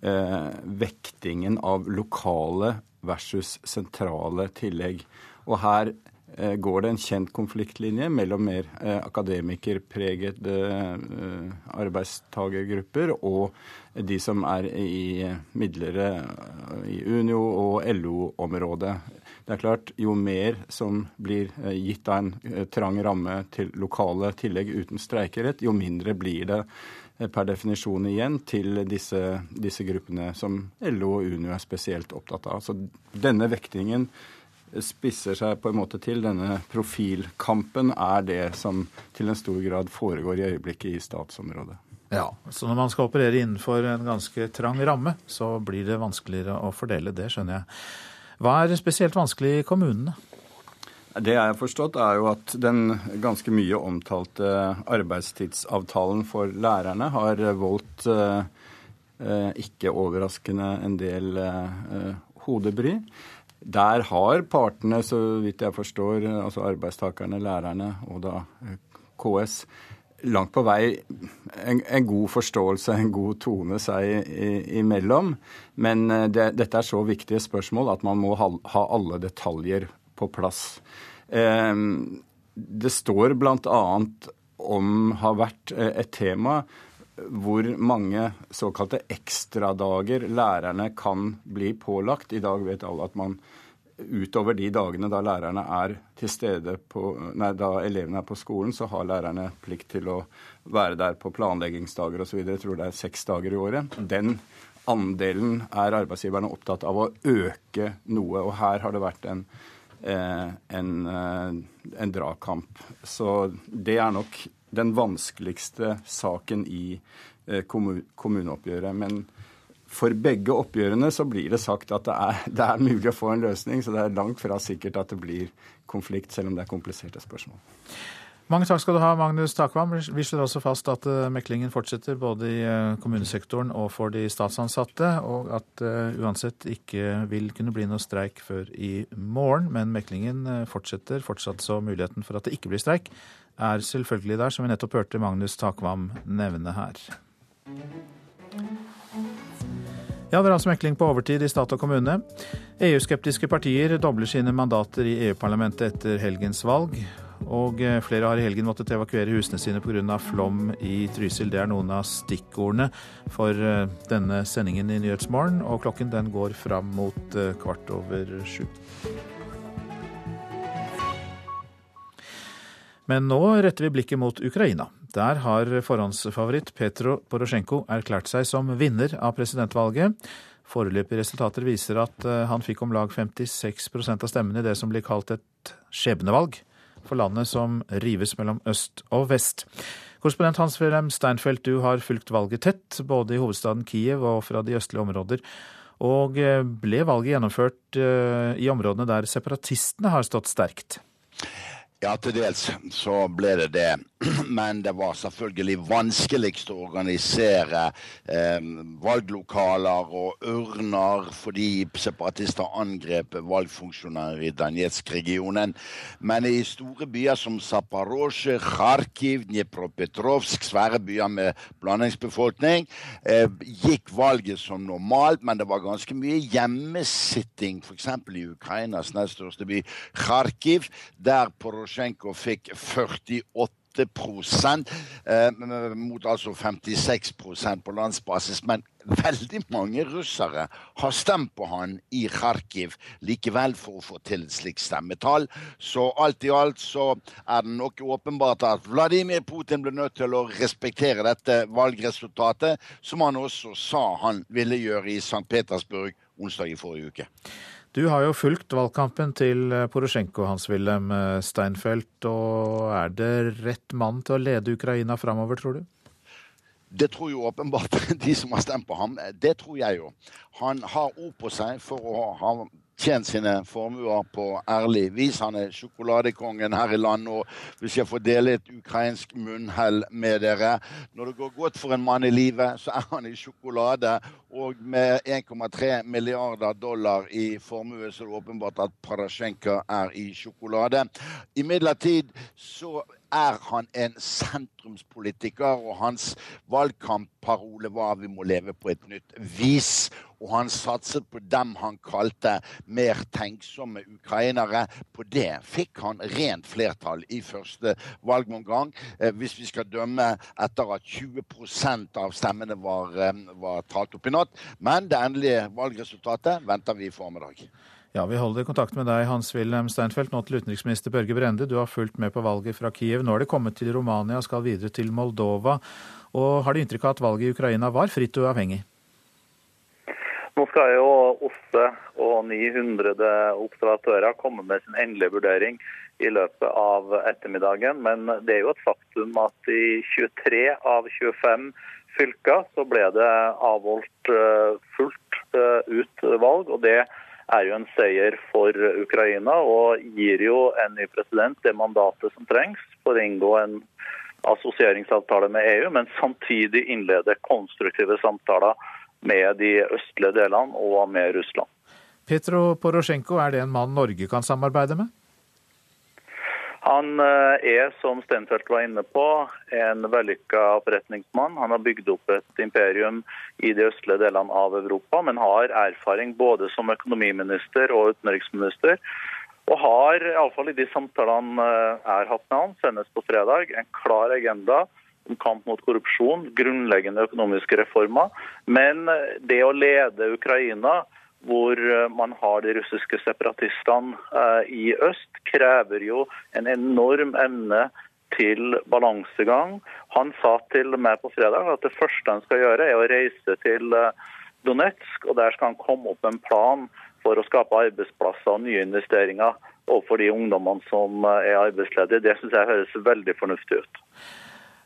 eh, vektingen av lokale versus sentrale tillegg. Og her går det en kjent konfliktlinje mellom mer eh, akademikerpregede eh, arbeidstagergrupper og de som er i midlere i Unio og LO-området. Det er klart, Jo mer som blir gitt av en trang ramme til lokale tillegg uten streikerett, jo mindre blir det per definisjon igjen til disse, disse gruppene som LO og Unio er spesielt opptatt av. Så denne vektingen spisser seg på en måte til. Denne profilkampen er det som til en stor grad foregår i øyeblikket i statsområdet. Ja, Så når man skal operere innenfor en ganske trang ramme, så blir det vanskeligere å fordele. Det skjønner jeg. Hva er spesielt vanskelig i kommunene? Det jeg har forstått, er jo at den ganske mye omtalte arbeidstidsavtalen for lærerne har voldt eh, eh ikke overraskende en del eh, hodebry. Der har partene, så vidt jeg forstår, altså arbeidstakerne, lærerne og da eh, KS, langt på vei en, en god forståelse, en god tone seg imellom. Men eh, det, dette er så viktige spørsmål at man må ha, ha alle detaljer på plass. Eh, det står bl.a. om har vært eh, et tema hvor mange såkalte ekstradager lærerne kan bli pålagt. I dag vet alle at man utover de dagene da er til stede på, nei, da elevene er på skolen, så har lærerne plikt til å være der på planleggingsdager osv. Jeg tror det er seks dager i året. Den andelen er arbeidsgiverne opptatt av å øke noe. Og her har det vært en, eh, en, eh, en dragkamp. Så det er nok den vanskeligste saken i eh, kommuneoppgjøret. Men for begge oppgjørene så blir det sagt at det er, det er, mulig å få en løsning, så det er langt fra sikkert at det blir konflikt, selv om det er kompliserte spørsmål. Mange takk skal du ha, Magnus Takvam. Vi slår også fast at eh, meklingen fortsetter både i eh, kommunesektoren og for de statsansatte, og at uansett ikke vil kunne bli noe streik før i morgen. Men meklingen fortsetter fortsatt, så muligheten for at det ikke blir streik, er selvfølgelig der, som vi nettopp hørte Magnus Takvam nevne her. Ja, det er altså mekling på overtid i stat og kommune. EU-skeptiske partier dobler sine mandater i EU-parlamentet etter helgens valg. Og eh, flere har i helgen måttet evakuere husene sine pga. flom i Trysil. Det er noen av stikkordene for eh, denne sendingen i Nyhetsmorgen. Og klokken den går fram mot eh, kvart over sju. Men nå retter vi blikket mot Ukraina. Der har forhåndsfavoritt Petro Porosjenko erklært seg som vinner av presidentvalget. Foreløpige resultater viser at eh, han fikk om lag 56% av stemmene i det som blir kalt et skjebnevalg for landet som rives mellom øst og vest. Korrespondent Hans-Wilhelm Steinfeld, du har fulgt valget tett, både i hovedstaden Kiev og fra de østlige områder. Og eh, ble valget gjennomført eh, i områdene der separatistene har stått sterkt? Ja, til dels så ble det det. men det var selvfølgelig vanskeligst å organisere eh, valglokaler og urner fordi separatister angrep valgfunksjonærer i Danetsk-regionen. Men i store byer som Zaporozjzj, Kharkiv, Dnipropetrovsk, svære byer med blandingsbefolkning, eh, gikk valget som normalt, men det var ganske mye hjemmesitting, f.eks. i Ukrainas nest største by, Kharkiv, der Porosjenko fikk 48 eh, mot altså 56% på landsbasis. Men veldig mange russere har stemt på han i Kharkiv likevel for å få til et slikt stemmetall. Så alt i alt så er det nok åpenbart at Vladimir Putin ble nødt til å respektere dette valgresultatet, som han også sa han ville gjøre i St. Petersburg onsdag i forrige uke. Du har jo fulgt valgkampen til eh, Porosjenko, Hans-Wilhelm eh, Steinfeld. Og er det rett mann til å lede Ukraina framover, tror du? Det tror jo åpenbart de som har stemt på ham. Det tror jeg jo. Han har ord på seg for å ha tjent sine formuer på ærlig vis. Han er sjokoladekongen her i landet. Og hvis jeg får dele et ukrainsk munnhell med dere Når det går godt for en mann i livet, så er han i sjokolade. Og med 1,3 milliarder dollar i formue, så er det åpenbart at Parasjenko er i sjokolade. Imidlertid så er han en sentrumspolitiker, og hans valgkampparole var 'vi må leve på et nytt vis'. Og han satset på dem han kalte mer tenksomme ukrainere. På det fikk han rent flertall i første valgomgang, eh, hvis vi skal dømme etter at 20% av stemmene var, eh, var talt opp i natt. Men det endelige valgresultatet venter vi i formiddag. Ja, Vi holder kontakt med deg, Hans-Wilhelm Steinfeld, nå til utenriksminister Børge Brende. Du har fulgt med på valget fra Kiev. Nå er det kommet til Romania skal videre til Moldova. Og Har du inntrykk av at valget i Ukraina var fritt og uavhengig? Nå skal jo OSSE og 900 observatører komme med sin endelige vurdering i løpet av ettermiddagen. Men det er jo et faktum at i 23 av 25 fylker så ble det avholdt eh, fullt eh, ut valg. og det er jo en seier for Ukraina og gir jo en ny president det mandatet som trengs for å inngå en assosieringsavtale med EU, men samtidig innlede konstruktive samtaler med de østlige delene og med Russland. Petro Porosjenko, er det en mann Norge kan samarbeide med? Han eh, er, som Stenfeldt var inne på, en vellykka forretningsmann. Han har bygd opp et imperium i de østlige delene av Europa, men har erfaring både som økonomiminister og utenriksminister. Og har, iallfall i de samtalene jeg eh, har hatt med han, senest på fredag, en klar agenda om kamp mot korrupsjon, grunnleggende økonomiske reformer. Men det å lede Ukraina hvor eh, man har de russiske separatistene eh, i øst, krever jo en enorm evne til balansegang. Han sa til meg på fredag at det første han skal gjøre, er å reise til eh, Donetsk, og der skal han komme opp med en plan for å skape arbeidsplasser og nye investeringer overfor de ungdommene som er arbeidsledige. Det syns jeg høres veldig fornuftig ut.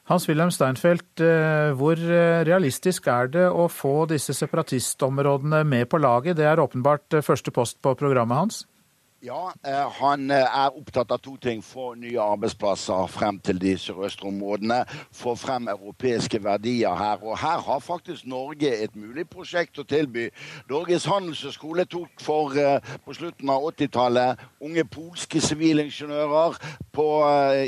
Hans-Wilhelm Steinfeld, eh, hvor eh, realistisk er det å få disse separatistområdene med på laget? Det er åpenbart eh, første post på programmet hans? Ja, han er opptatt av to ting. Få nye arbeidsplasser frem til de sørøstre områdene. Få frem europeiske verdier her. Og her har faktisk Norge et mulig prosjekt å tilby. Norges handelshøyskole tok for på slutten av 80-tallet unge polske sivilingeniører på,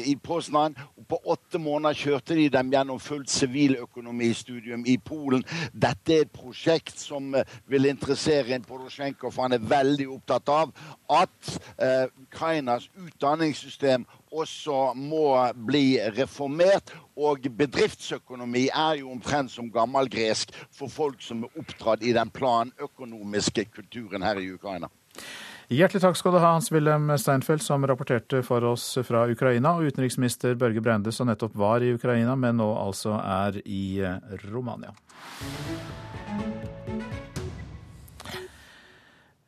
i Poznan på åtte måneder kjørte de dem gjennom fullt siviløkonomistudium i Polen. Dette er et prosjekt som eh, vil interessere en Porosjenko, for han er veldig opptatt av at eh, Ukrainas utdanningssystem også må bli reformert. Og bedriftsøkonomi er jo omtrent som gammelgresk for folk som er oppdratt i den planøkonomiske kulturen her i Ukraina. Hjertelig takk skal du ha, Hans-Wilhelm Steinfeld, som rapporterte for oss fra Ukraina, og utenriksminister Børge Brende, som nettopp var i Ukraina, men nå altså er i eh, Romania.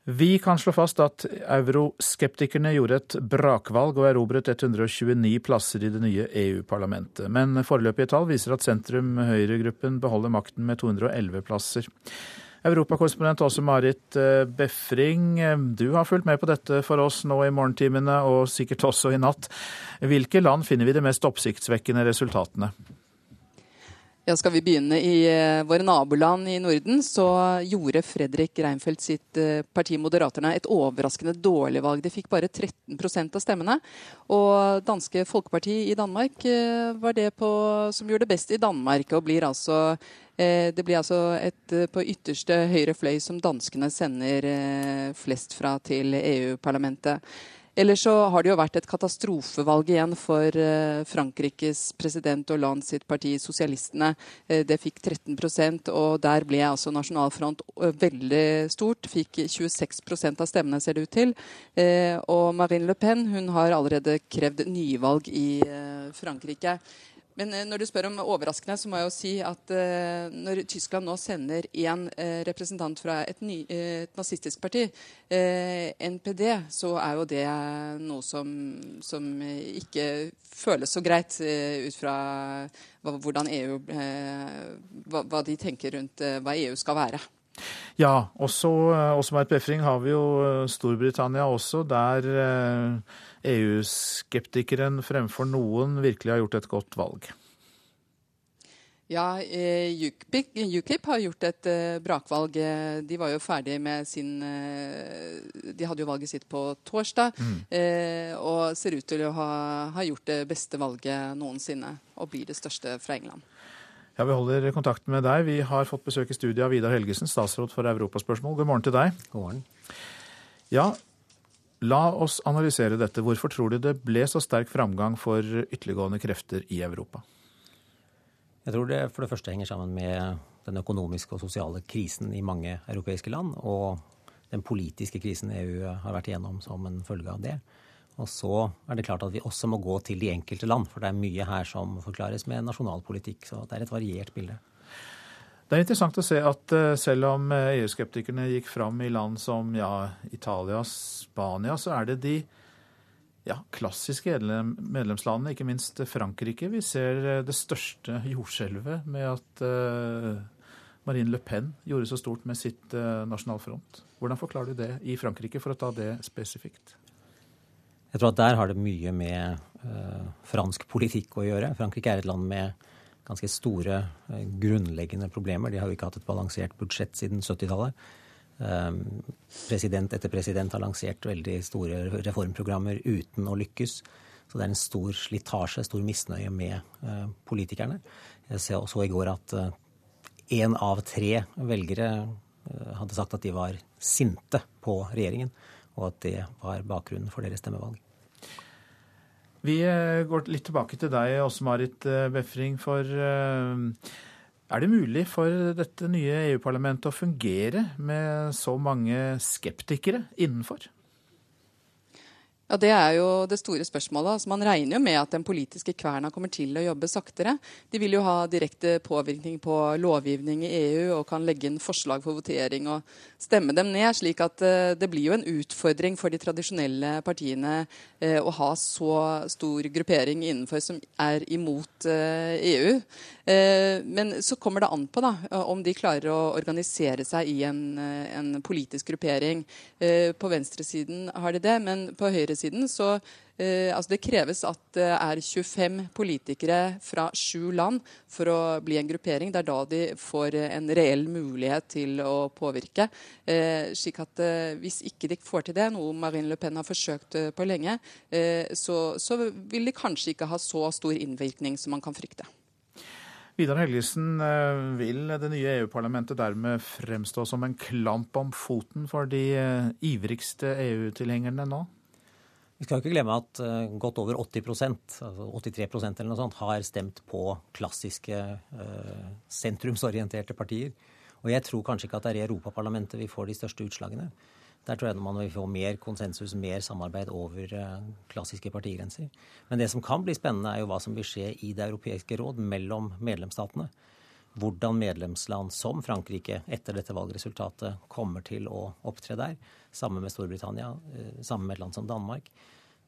Vi kan slå fast at euroskeptikerne gjorde et brakvalg og erobret 129 plasser i det nye EU-parlamentet. Men foreløpige tall viser at sentrum-høyregruppen beholder makten med 211 plasser. Europakorrespondent Åse Marit eh, Befring, eh, du har fulgt med på dette for oss nå i morgentimene og sikkert også i natt. Hvilke land finner vi de mest oppsiktsvekkende resultatene? Ja, skal vi begynne i uh, våre naboland i Norden, så gjorde Fredrik Reinfeldt sitt uh, parti Moderaterne et overraskende dårlig valg. De fikk bare 13% av stemmene. Og danske Folkeparti i Danmark uh, var det på, som gjorde det best i Danmark, og blir altså det blir altså et på ytterste høyre fløy som danskene sender flest fra til EU-parlamentet. Ellers så har det jo vært et katastrofevalg igjen for eh, Frankrikes president Hollande sitt parti, Sosialistene. Eh, det fikk 13 og der ble altså Nasjonal Front eh, veldig stort. Fikk 26% av stemmene, ser det ut til. Og Marine Le Pen hun har allerede krevd nyvalg i Frankrike. Men eh, når du spør om overraskende, så må jeg jo si at eh, når Tyskland nå sender én eh, representant fra et, ny, uh, et nazistisk parti, NPD, så er jo det noe som, som ikke føles så greit ut fra hva, hvordan EU hva, hva, de tenker rundt hva EU skal være. Ja, også, også med et befring har vi jo Storbritannia også, der EU-skeptikeren fremfor noen virkelig har gjort et godt valg? Ja, eh, UKIP, har gjort et eh, brakvalg. Eh, de var jo ferdig med sin De hadde jo valget sitt på torsdag. Mm. Og ser ut til å ha, ha, gjort det beste valget noensinne. Og blir det største fra England. Ja, Vi holder kontakt med deg. Vi har fått besøk i studiet av Vidar Helgesen, statsråd for europaspørsmål. God morgen til deg. God morgen. Ja, La oss analysere dette. Hvorfor tror du det ble så sterk framgang for ytterliggående krefter i Europa? Jeg tror det for det første henger sammen med den økonomiske og sosiale krisen i mange europeiske land, og den politiske krisen EU har vært igjennom som en følge av det. Og så er det klart at vi også må gå til de enkelte land, for det er mye her som forklares med nasjonalpolitikk. Så det er et variert bilde. Det er interessant å se at eh, selv om eh, EU-skeptikerne gikk fram i land som ja, Italia, Spania, så er det de ja, klassiske medlemslandene, ikke minst Frankrike. Vi ser eh, det største jordskjelvet med at Marine Le Pen gjorde så stort med sitt nasjonalfront. Hvordan forklarer du det i Frankrike, for å ta det spesifikt? Jeg tror at der har det mye med uh, fransk politikk å gjøre. Frankrike er et land med ganske store eh, grunnleggende problemer. De har jo ikke hatt et balansert budsjett siden 70-tallet. Ehm, president etter president har lansert veldig store reformprogrammer uten å lykkes. Så det er en stor slitasje, stor misnøye med eh, politikerne. Jeg så i går at én eh, av tre velgere hadde sagt at de var sinte på regjeringen, og at det var bakgrunnen for deres stemmevalg. Vi eh, går litt tilbake til deg, også, Marit eh, Befring. For eh, er det mulig for dette nye EU-parlamentet å fungere med så mange skeptikere innenfor? Ja, Det er jo det store spørsmålet. Altså, man regner jo med at den politiske kverna kommer til å jobbe saktere. De vil jo ha direkte påvirkning på lovgivning i EU og kan legge inn forslag for votering og stemme dem ned. slik at uh, det blir jo en utfordring for de tradisjonelle partiene uh, å ha så stor gruppering innenfor som er imot uh, EU. men så kommer det an på da, om de klarer å organisere seg i en, en politisk gruppering. på venstresiden har de det, men på høyresiden siden, så eh, altså det kreves at det er 25 politikere fra sju land for å bli en gruppering. Det er da de får en reell mulighet til å påvirke. Eh, slik at eh, Hvis ikke de får til det, noe Marine Le Pen har forsøkt eh, på lenge, eh, så, så vil de kanskje ikke ha så stor innvirkning som man kan frykte. Vidar Helgesen, eh, vil det nye EU-parlamentet dermed fremstå som en klamp om foten for de ivrigste EU-tilhengerne nå? Vi skal ikke glemme at uh, godt over 80% altså 83% eller noe sånt, har stemt på klassiske uh, sentrumsorienterte partier. Og jeg tror kanskje ikke at det er i Europaparlamentet vi får de største utslagene. Der tror jeg man vil få mer konsensus, mer samarbeid over uh, klassiske partigrenser. Men det som kan bli spennende, er jo hva som vil skje i Det europeiske råd mellom medlemsstatene. Hvordan medlemsland som Frankrike etter dette valgresultatet kommer til å opptre der sammen med Storbritannia, eh, sammen med et land som Danmark,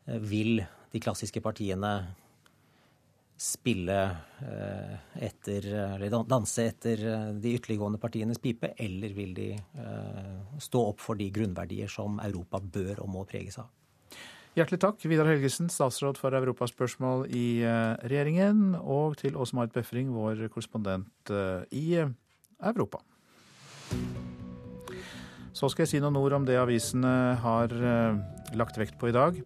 eh, vil de klassiske partiene spille etter Eller danse etter de ytterliggående partienes pipe, eller vil de stå opp for de grunnverdier som Europa bør og må preges av? Hjertelig takk, Vidar Helgesen, statsråd for europaspørsmål i regjeringen, og til Åse Marit Befring, vår korrespondent i Europa. Så skal jeg si noen ord om det avisene har eh, lagt vekt på i dag.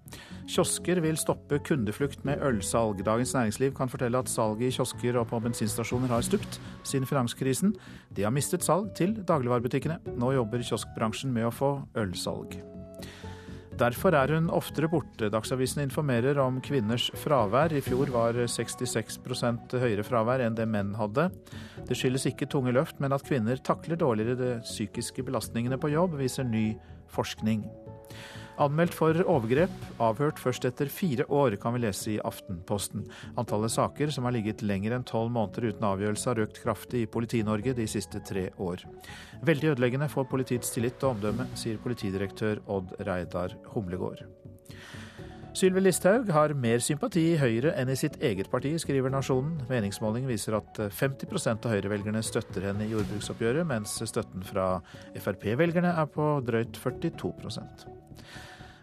Kiosker vil stoppe kundeflukt med ølsalg. Dagens Næringsliv kan fortelle at salget i kiosker og på bensinstasjoner har stupt siden finanskrisen. De har mistet salg til dagligvarebutikkene. Nå jobber kioskbransjen med å få ølsalg. Derfor er hun oftere borte. Dagsavisen informerer om kvinners fravær. I fjor var 66% høyere fravær enn det menn hadde. Det skyldes ikke tunge løft, men at kvinner takler dårligere de psykiske belastningene på jobb, viser ny forskning. Anmeldt for overgrep, avhørt først etter fire år, kan vi lese i Aftenposten. Antallet saker som har ligget lenger enn tolv måneder uten avgjørelse, har økt kraftig i Politi-Norge de siste tre år. Veldig ødeleggende for politiets tillit og omdømme, sier politidirektør Odd Reidar Humlegård. Sylvi Listhaug har mer sympati i Høyre enn i sitt eget parti, skriver Nasjonen. Meningsmålingen viser at 50 av Høyre-velgerne støtter henne i jordbruksoppgjøret, mens støtten fra Frp-velgerne er på drøyt 42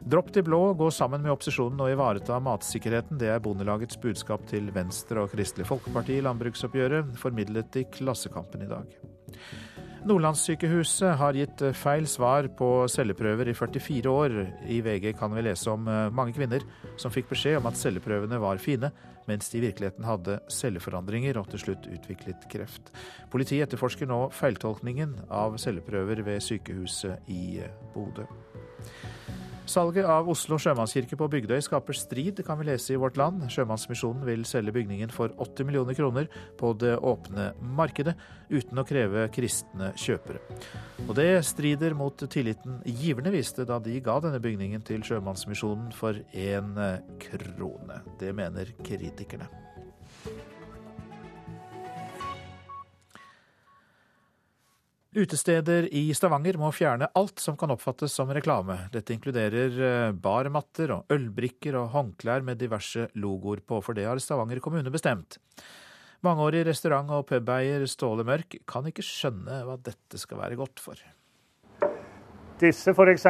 Dropp de blå, gå sammen med opposisjonen og ivareta matsikkerheten. Det er Bondelagets budskap til Venstre og Kristelig Folkeparti i landbruksoppgjøret, formidlet i Klassekampen i dag. Nordlandssykehuset har gitt feil svar på celleprøver i 44 år. I VG kan vi lese om eh, mange kvinner som fikk beskjed om at celleprøvene var fine, mens de i virkeligheten hadde celleforandringer og til slutt utviklet kreft. Politiet etterforsker nå feiltolkningen av celleprøver ved sykehuset i Bodø. Salget av Oslo sjømannskirke på Bygdøy skaper strid, kan vi lese i Vårt Land. Sjømannsmisjonen vil selge bygningen for 80 millioner kroner på det åpne markedet, uten å kreve kristne kjøpere. Og det strider mot tilliten giverne viste da de ga denne bygningen til Sjømannsmisjonen for én krone. Det mener kritikerne. Utesteder i Stavanger må fjerne alt som kan oppfattes som reklame. Dette inkluderer eh, barmatter og ølbrikker og håndklær med diverse logoer på, for det har Stavanger kommune bestemt. Mangeårig restaurant- og pubeier Ståle Mørk kan ikke skjønne hva dette skal være godt for. Disse f.eks.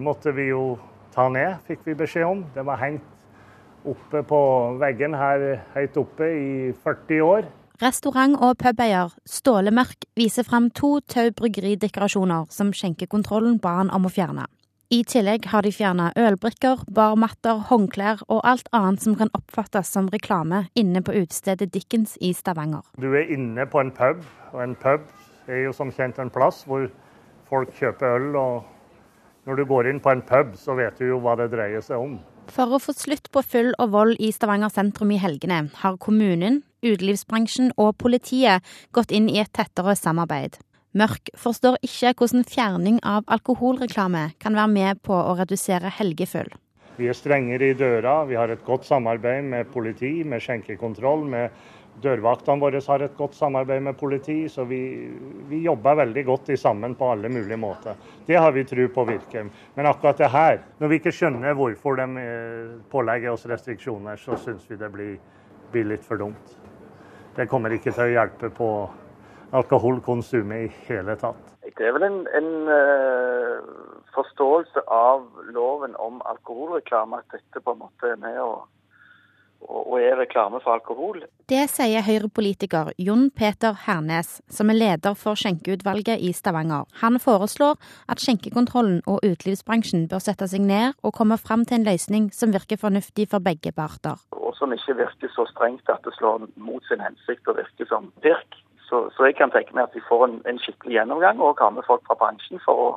måtte vi jo ta ned, fikk vi beskjed om. Det var hengt oppe på veggen her høyt oppe i 40 år. Restaurant- og pubeier Ståle Mørk viser fram to Tau bryggeridekorasjoner som skjenkekontrollen ba han om å fjerne. I tillegg har de fjerna ølbrikker, barmatter, håndklær og alt annet som kan oppfattes som reklame inne på utestedet Dickens i Stavanger. Du er inne på en pub, og en pub er jo som kjent en plass hvor folk kjøper øl. og Når du går inn på en pub, så vet du jo hva det dreier seg om. For å få slutt på fyll og vold i Stavanger sentrum i helgene, har kommunen, utelivsbransjen og politiet gått inn i et tettere samarbeid. Mørk forstår ikke hvordan fjerning av alkoholreklame kan være med på å redusere helgefyll. Vi er strengere i døra, vi har et godt samarbeid med politi, med skjenkekontroll, med Dørvaktene våre har et godt samarbeid med politi, så vi, vi jobber veldig godt sammen på alle mulige måter. Det har vi tro på virker. Men akkurat det her, når vi ikke skjønner hvorfor de eh, pålegger oss restriksjoner, så syns vi det blir, blir litt for dumt. Det kommer ikke til å hjelpe på alkoholkonsumet i hele tatt. Det er vel en, en uh, forståelse av loven om alkoholreklame at dette på en måte er med å og er reklame for alkohol. Det sier Høyre-politiker Jon Peter Hernes, som er leder for skjenkeutvalget i Stavanger. Han foreslår at skjenkekontrollen og utelivsbransjen bør sette seg ned og komme fram til en løsning som virker fornuftig for begge parter. Og som ikke virker så strengt at det slår mot sin hensikt og virker som pirk. Så, så jeg kan tenke meg at vi får en, en skikkelig gjennomgang og har med folk fra bransjen for å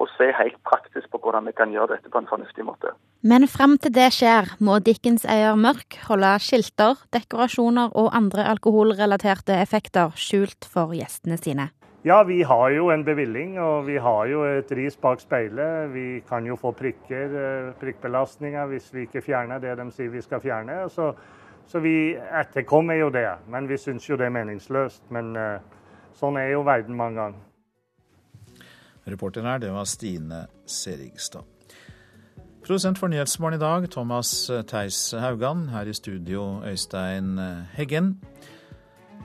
og se helt praktisk på hvordan vi kan gjøre dette på en fornuftig måte. Men frem til det skjer, må Dickens-eier Mørk holde skilter, dekorasjoner og andre alkoholrelaterte effekter skjult for gjestene sine. Ja, vi har jo en bevilling, og vi har jo et ris bak speilet. Vi kan jo få prikker, eh, prikkbelastninger hvis vi ikke fjerner det de sier vi skal fjerne. Så, så vi etterkommer jo det. Men vi syns jo det er meningsløst. Men uh, sånn er jo verden mange ganger. Reporteren her, det var Stine Serigstad. Produsent for Nyhetsmorgen i dag, Thomas Theis Haugan. Her i studio, Øystein Heggen.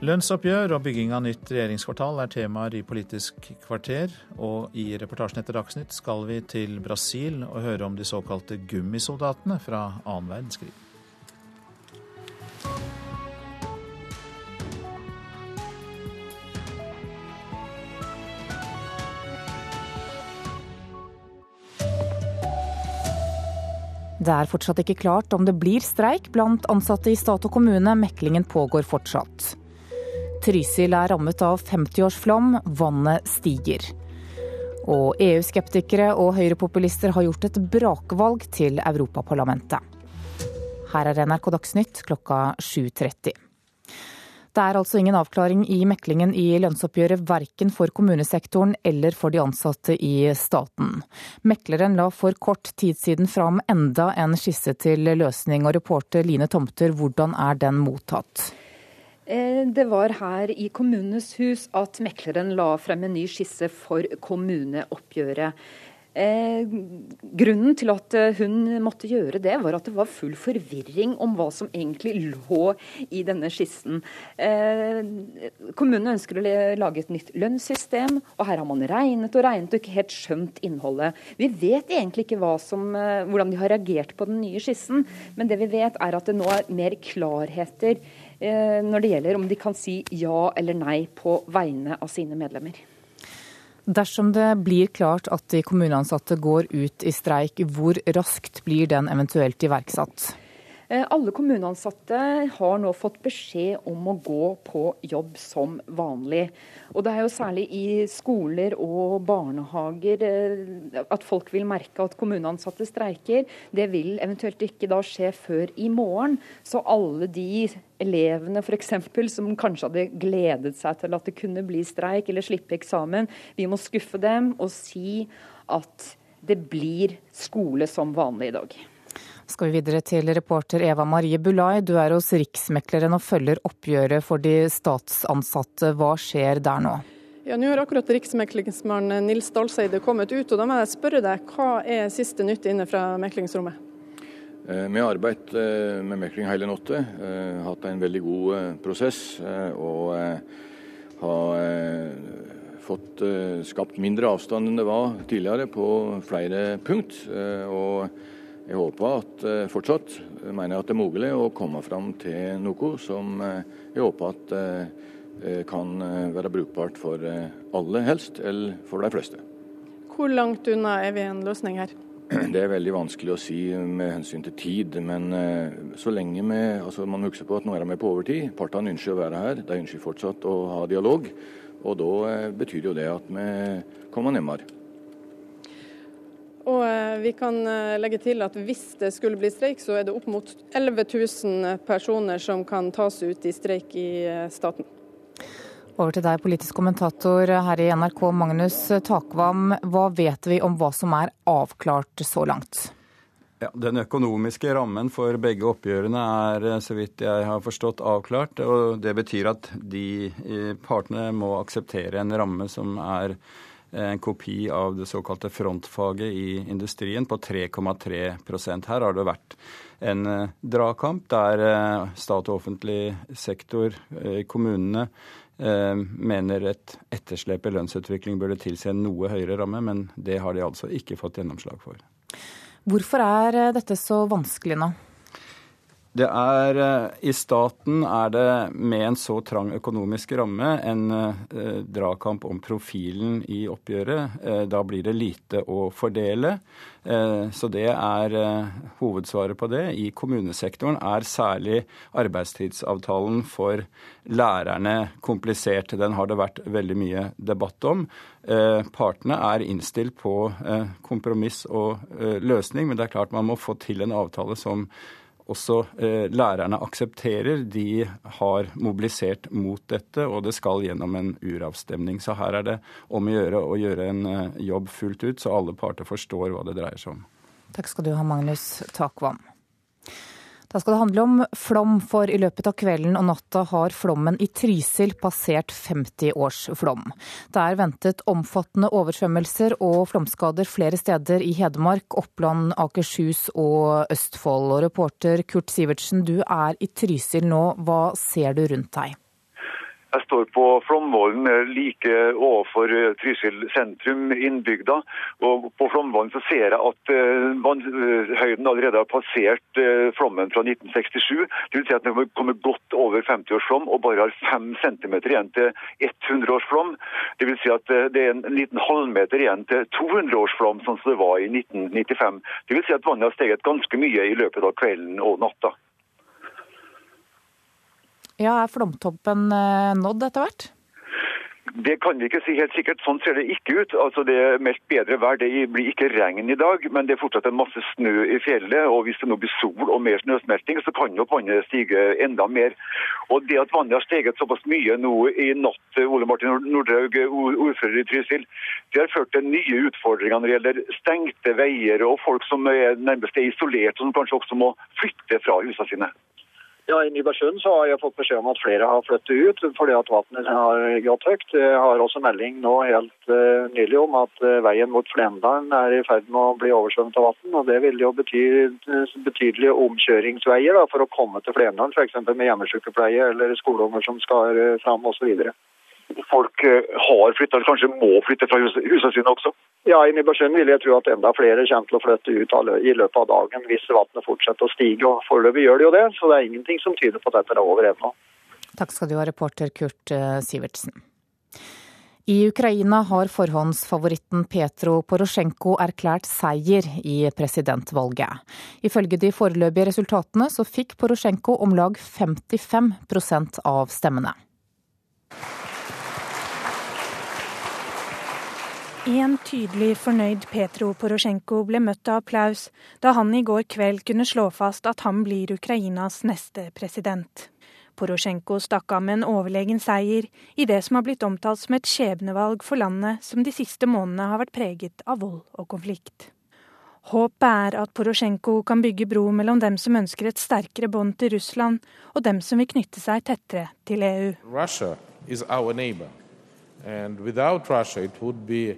Lønnsoppgjør og bygging av nytt regjeringskvartal er temaer i Politisk kvarter. Og i reportasjen etter Dagsnytt skal vi til Brasil og høre om de såkalte gummisoldatene fra annen verdenskrig. Det er fortsatt ikke klart om det blir streik blant ansatte i stat og kommune. Meklingen pågår fortsatt. Trysil er rammet av 50-årsflom, vannet stiger. Og EU-skeptikere og høyrepopulister har gjort et brakvalg til Europaparlamentet. Her er NRK Dagsnytt klokka 7.30. Det er altså ingen avklaring i meklingen i lønnsoppgjøret verken for kommunesektoren eller for de ansatte i staten. Mekleren la for kort tid siden fram enda en skisse til løsning, og reporter Line Tomter, hvordan er den mottatt? Eh, det var her i Kommunenes hus at mekleren la frem en ny skisse for kommuneoppgjøret. Eh, grunnen til at eh, hun måtte gjøre det, var at det var full forvirring om hva som egentlig lå i denne skissen. Eh, kommunen ønsker å lage et nytt lønnssystem, og her har man regnet og regnet og ikke helt skjønt innholdet. Vi vet egentlig ikke som, eh, hvordan de har reagert på den nye skissen, men det vi vet er at det nå er mer klarheter eh, når det gjelder om de kan si ja eller nei på vegne av sine medlemmer. Dersom det blir klart at de kommuneansatte går ut i streik, hvor raskt blir den eventuelt iverksatt? Eh, alle kommuneansatte har nå fått beskjed om å gå på jobb som vanlig. Og Det er jo særlig i skoler og barnehager eh, at folk vil merke at kommuneansatte streiker. Det vil eventuelt ikke da skje før i morgen. Så alle de elevene eksempel, som kanskje hadde gledet seg til at det kunne bli streik eller slippe eksamen, vi må skuffe dem og si at det blir skole som vanlig i dag skal vi videre til reporter Eva Marie Bulai. Du er hos Riksmekleren og følger oppgjøret for de statsansatte. Hva skjer der nå? Ja, Nå har akkurat riksmeklingsmann Nils Dalseide kommet ut, og da må jeg spørre deg, hva er siste nytt inne fra meklingsrommet? Eh, vi har arbeidet eh, med mekling hele natta, eh, hatt en veldig god prosess. og har fått skapt mindre avstand enn det var tidligere på flere punkt. og jeg håper at eh, fortsatt mener jeg at det er mulig å komme fram til noe som eh, jeg håper at eh, kan være brukbart for alle helst, eller for de fleste. Hvor langt unna er vi en løsning her? Det er veldig vanskelig å si med hensyn til tid. Men så lenge vi, altså man husker på at nå er vi på overtid. Partene ønsker å være her. De ønsker fortsatt å ha dialog. Og da betyr jo det at vi kommer nærmere. Og eh, vi kan eh, legge til at hvis det skulle bli streik, så er det opp mot 11 000 personer som kan tas ut i streik i eh, staten. Over til deg, politisk kommentator her i NRK, Magnus Takvam. Hva vet vi om hva som er avklart så langt? Ja, Den økonomiske rammen for begge oppgjørene er, så vidt jeg har forstått, avklart. og Det betyr at de partene må akseptere en ramme som er en kopi av det såkalte frontfaget i industrien på 3,3% Her har det vært en eh, dragkamp der eh, stat og offentlig sektor, eh, kommunene, mener et etterslep i lønnsutvikling burde tilsi en noe høyere ramme, men det har de altså ikke fått gjennomslag for. Hvorfor er dette så vanskelig nå? Det er, eh, I staten er det med en så trang økonomisk ramme en eh, dragkamp om profilen i oppgjøret. Eh, da blir det lite å fordele. Eh, så det er eh, hovedsvaret på det. I kommunesektoren er særlig arbeidstidsavtalen for lærerne komplisert. Den har det vært veldig mye debatt om. Eh, partene er innstilt på kompromiss og løsning, men det er klart man må få til en avtale som også eh, lærerne aksepterer. De har mobilisert mot dette, og det skal gjennom en uravstemning. Så her er det om å gjøre å gjøre en eh, jobb fullt ut, så alle parter forstår hva det dreier seg om. Takk skal du ha, Magnus Takvam. Da skal det handle om flom, for i løpet av kvelden og natta har flommen i Trysil passert 50 års flom. Det er ventet omfattende oversvømmelser og flomskader flere steder i Hedmark, Oppland, Akershus og Østfold. Og reporter Kurt Sivertsen, du er i Trysil nå. Hva ser du rundt deg? Jeg står på Flomvollen like overfor eh, Trysil sentrum, innbygda. Og på Flomvollen så ser jeg at eh, vannhøyden allerede har passert eh, flommen fra 1967. Det vil si at den kommer godt over 50 års flom og bare har 5 cm igjen til 100 års flom. Det vil si at det er en liten halvmeter igjen til 200 års flom, sånn som det var i 1995. Det vil si at vannet har steget ganske mye i løpet av kvelden og natta. Ja, Er flomtoppen eh, nådd etter hvert? Det kan vi ikke si helt sikkert. Sånn ser det ikke ut. Altså Det er meldt bedre vær. Det blir ikke regn i dag, men det er fortsatt en masse snø i fjellet. og Hvis det nå blir sol og mer snøsmelting, så kan jo vannet stige enda mer. Og Det at vannet har steget såpass mye nå i natt, Ole Martin Nordhaug, ordfører i Trysil, det har ført til nye utfordringer når det gjelder stengte veier og folk som er nærmest er isolert, og som kanskje også må flytte fra husene sine. Ja, I Nybergsund så har jeg fått beskjed om at flere har flyttet ut fordi at vannet har gått høyt. Jeg har også melding nå helt uh, nylig om at uh, veien mot Flendalen er i ferd med å bli oversvømt av vann. Det vil jo bety uh, betydelige omkjøringsveier da, for å komme til Flendalen, f.eks. med hjemmesykepleie eller skoleunger som skal fram osv folk eh, har flytta, eller kanskje må flytte fra husene sine også? Ja, i Nybergsund vil jeg tro at enda flere kommer til å flytte ut i løpet av dagen hvis vannet fortsetter å stige. og Foreløpig gjør det jo det, så det er ingenting som tyder på at dette er over ennå. Takk skal du ha, reporter Kurt eh, Sivertsen. I Ukraina har forhåndsfavoritten Petro Porosjenko erklært seier i presidentvalget. Ifølge de foreløpige resultatene så fikk Porosjenko om lag 55% av stemmene. En tydelig fornøyd Petro Porosjenko ble møtt av applaus da han i går kveld kunne slå fast at han blir Ukrainas neste president. Porosjenko stakk av med en overlegen seier i det som har blitt omtalt som et skjebnevalg for landet som de siste månedene har vært preget av vold og konflikt. Håpet er at Porosjenko kan bygge bro mellom dem som ønsker et sterkere bånd til Russland, og dem som vil knytte seg tettere til EU. Russia is our neighbor. And without Russia, it would be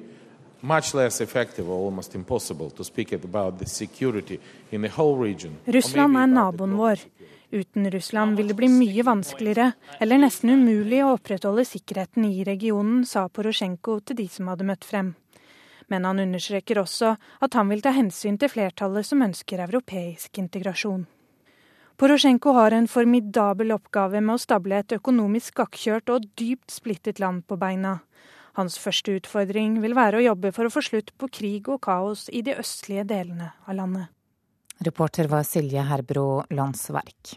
much less effective or almost impossible to speak about the security in the whole region. Russland er naboen vår. Uten Russland vil det bli mye vanskeligere, eller nesten umulig, å opprettholde sikkerheten i regionen, sa Porosjenko til de som hadde møtt frem. Men han understreker også at han vil ta hensyn til flertallet som ønsker europeisk integrasjon. Porosjenko har en formidabel oppgave med å stable et økonomisk skakkjørt og dypt splittet land på beina. Hans første utfordring vil være å jobbe for å få slutt på krig og kaos i de østlige delene av landet. Reporter var Silje Herbro Landsverk.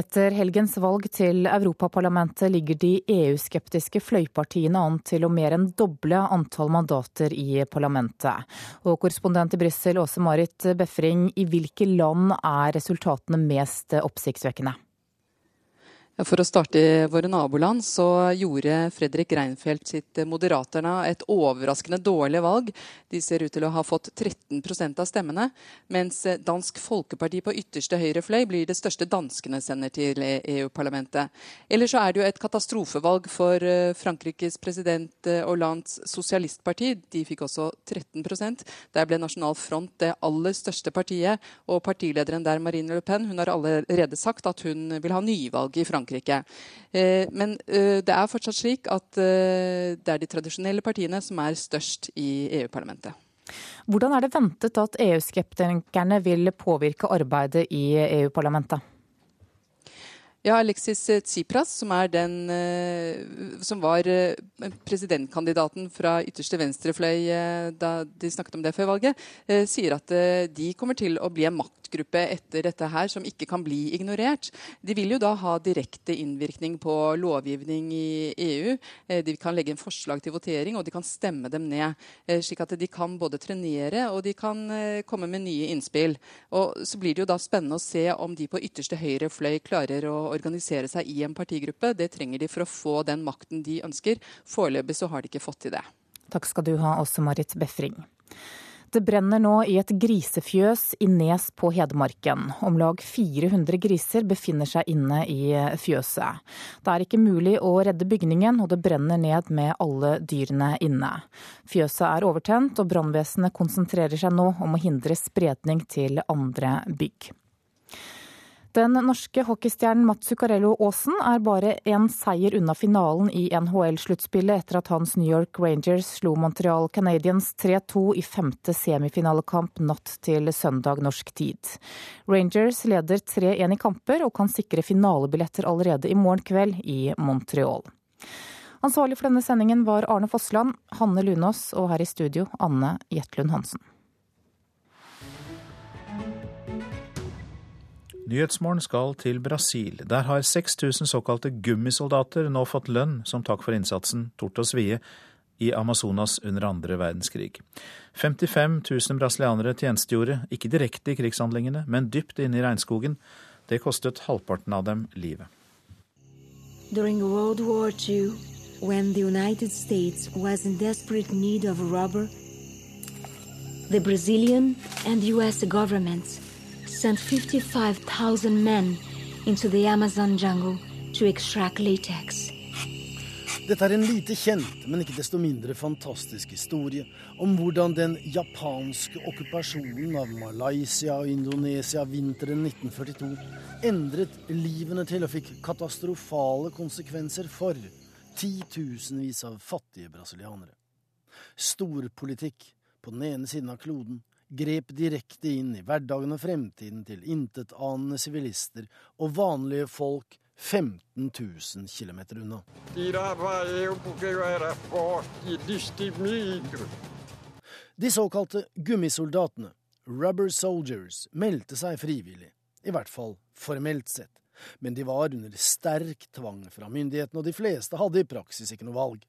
Etter helgens valg til Europaparlamentet ligger de EU-skeptiske fløypartiene an til å mer enn doble antall mandater i parlamentet. Og korrespondent i Brussel, Åse Marit Befring, i hvilke land er resultatene mest oppsiktsvekkende? For å starte i våre naboland, så gjorde Fredrik Reinfeldt sitt Moderaterna et overraskende dårlig valg. De ser ut til å ha fått 13% av stemmene, mens Dansk Folkeparti på ytterste høyre fløy blir det største danskene sender til EU-parlamentet. Eller så er det jo et katastrofevalg for eh, Frankrikes president Hollands eh, sosialistparti. De fikk også 13 Der ble Nasjonal Front det aller største partiet, og partilederen der, Marine Le Pen, hun har allerede sagt at hun vil ha nyvalg i Frankrike. Frankrike. Eh, men eh, det er fortsatt slik at eh, det er de tradisjonelle partiene som er størst i EU-parlamentet. Hvordan er det ventet at EU-skeptikerne vil påvirke arbeidet i EU-parlamentet? Ja, Alexis Tsipras, som, den, som var presidentkandidaten fra ytterste venstrefløy da de snakket om det før valget, sier at de kommer til å bli en makt ekspertgruppe etter dette her som ikke kan bli ignorert. De vil jo da ha direkte innvirkning på lovgivning i EU. Eh, de kan legge en forslag til votering, og de kan stemme dem ned. Eh, slik at de kan både trenere og de kan eh, komme med nye innspill. Og så blir det jo da spennende å se om de på ytterste høyre fløy klarer å organisere seg i en partigruppe. Det trenger de for å få den makten de ønsker. Foreløpig så har de ikke fått til det. Takk skal du ha, også Marit Befring. Det brenner nå i et grisefjøs i Nes på Hedmarken. Om lag 400 griser befinner seg inne i fjøset. Det er ikke mulig å redde bygningen, og det brenner ned med alle dyrene inne. Fjøset er overtent, og brannvesenet konsentrerer seg nå om å hindre spredning til andre bygg. Den norske hockeystjernen Mats Zuccarello Aasen er bare en seier unna finalen i NHL-sluttspillet etter at hans New York Rangers slo Montreal Canadiens 3-2 i femte semifinalekamp natt til søndag norsk tid. Rangers leder 3-1 i kamper og kan sikre finalebilletter allerede i morgen kveld i Montreal. Ansvarlig for denne sendingen var Arne Fossland, Hanne Lunås og her i studio Anne Jetlund Hansen. Nyhetsmorgen skal til Brasil. Der har 6000 såkalte gummisoldater nå fått lønn som takk for innsatsen, tort og svie, i Amazonas under andre verdenskrig. 55 000 brasilianere tjenestegjorde, ikke direkte i krigshandlingene, men dypt inne i regnskogen. Det kostet halvparten av dem livet. During World War II, when the United States was in desperate need of rubber, the Brazilian and US governments sent 55,000 men into the Amazon jungle to extract latex. Dette er en lite kjent, men ikke desto mindre fantastisk historie om hvordan den japanske okkupasjonen av Malaysia og Indonesia vinteren 1942 endret livene til og fikk katastrofale konsekvenser for titusenvis av fattige brasilianere. Storpolitikk på den ene siden av kloden grep direkte inn i hverdagen og fremtiden til intetanende sivilister og vanlige folk 15 000 km unna. De såkalte gummisoldatene, rubber soldiers, meldte seg frivillig, i hvert fall formelt sett. Men de var under sterk tvang fra myndighetene, og de fleste hadde i praksis ikke noe valg.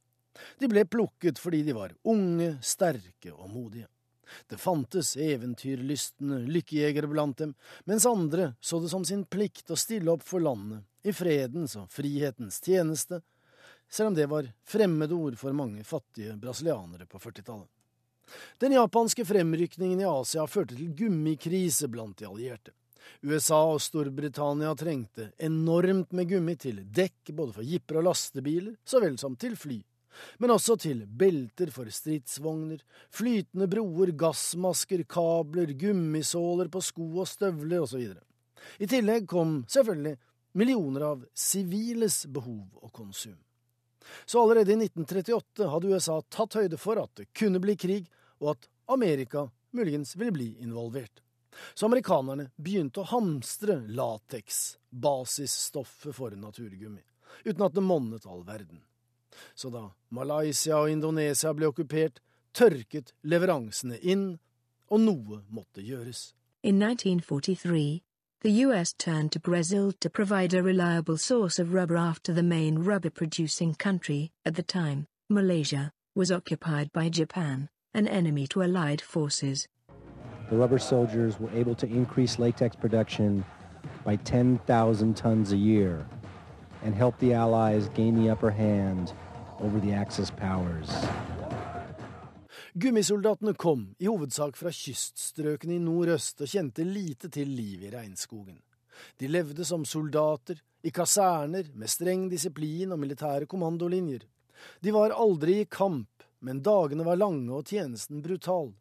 De ble plukket fordi de var unge, sterke og modige. Det fantes eventyrlystne lykkejegere blant dem, mens andre så det som sin plikt å stille opp for landet, i fredens og frihetens tjeneste, selv om det var fremmedord for mange fattige brasilianere på 40-tallet. Den japanske fremrykningen i Asia førte til gummikrise blant de allierte. USA og Storbritannia trengte enormt med gummi til dekk både for jipper og lastebiler, så vel som til fly men også til belter for stridsvogner, flytende broer, gassmasker, kabler, gummisåler på sko og støvler osv. I tillegg kom selvfølgelig millioner av siviles behov og konsum. Så allerede i 1938 hadde USA tatt høyde for at det kunne bli krig, og at Amerika muligens ville bli involvert. Så amerikanerne begynte å hamstre lateks, basisstoffet for naturgummi, uten at det monnet all verden. Så da Malaysia og Indonesia ble okkupert, tørket leveransene inn, og noe måtte gjøres. In 1943, the US turned to Brazil to provide a reliable source of rubber after the main rubber-producing country, at the time, Malaysia, was occupied by Japan, an enemy to Allied forces. The rubber soldiers were able to increase latex production by 10,000 tons a year and help the Allies gain the upper hand over the Axis powers. Gummisoldatene kom i hovedsak fra kyststrøkene i nordøst og kjente lite til livet i regnskogen. De levde som soldater, i kaserner med streng disiplin og militære kommandolinjer. De var aldri i kamp, men dagene var lange og tjenesten brutal.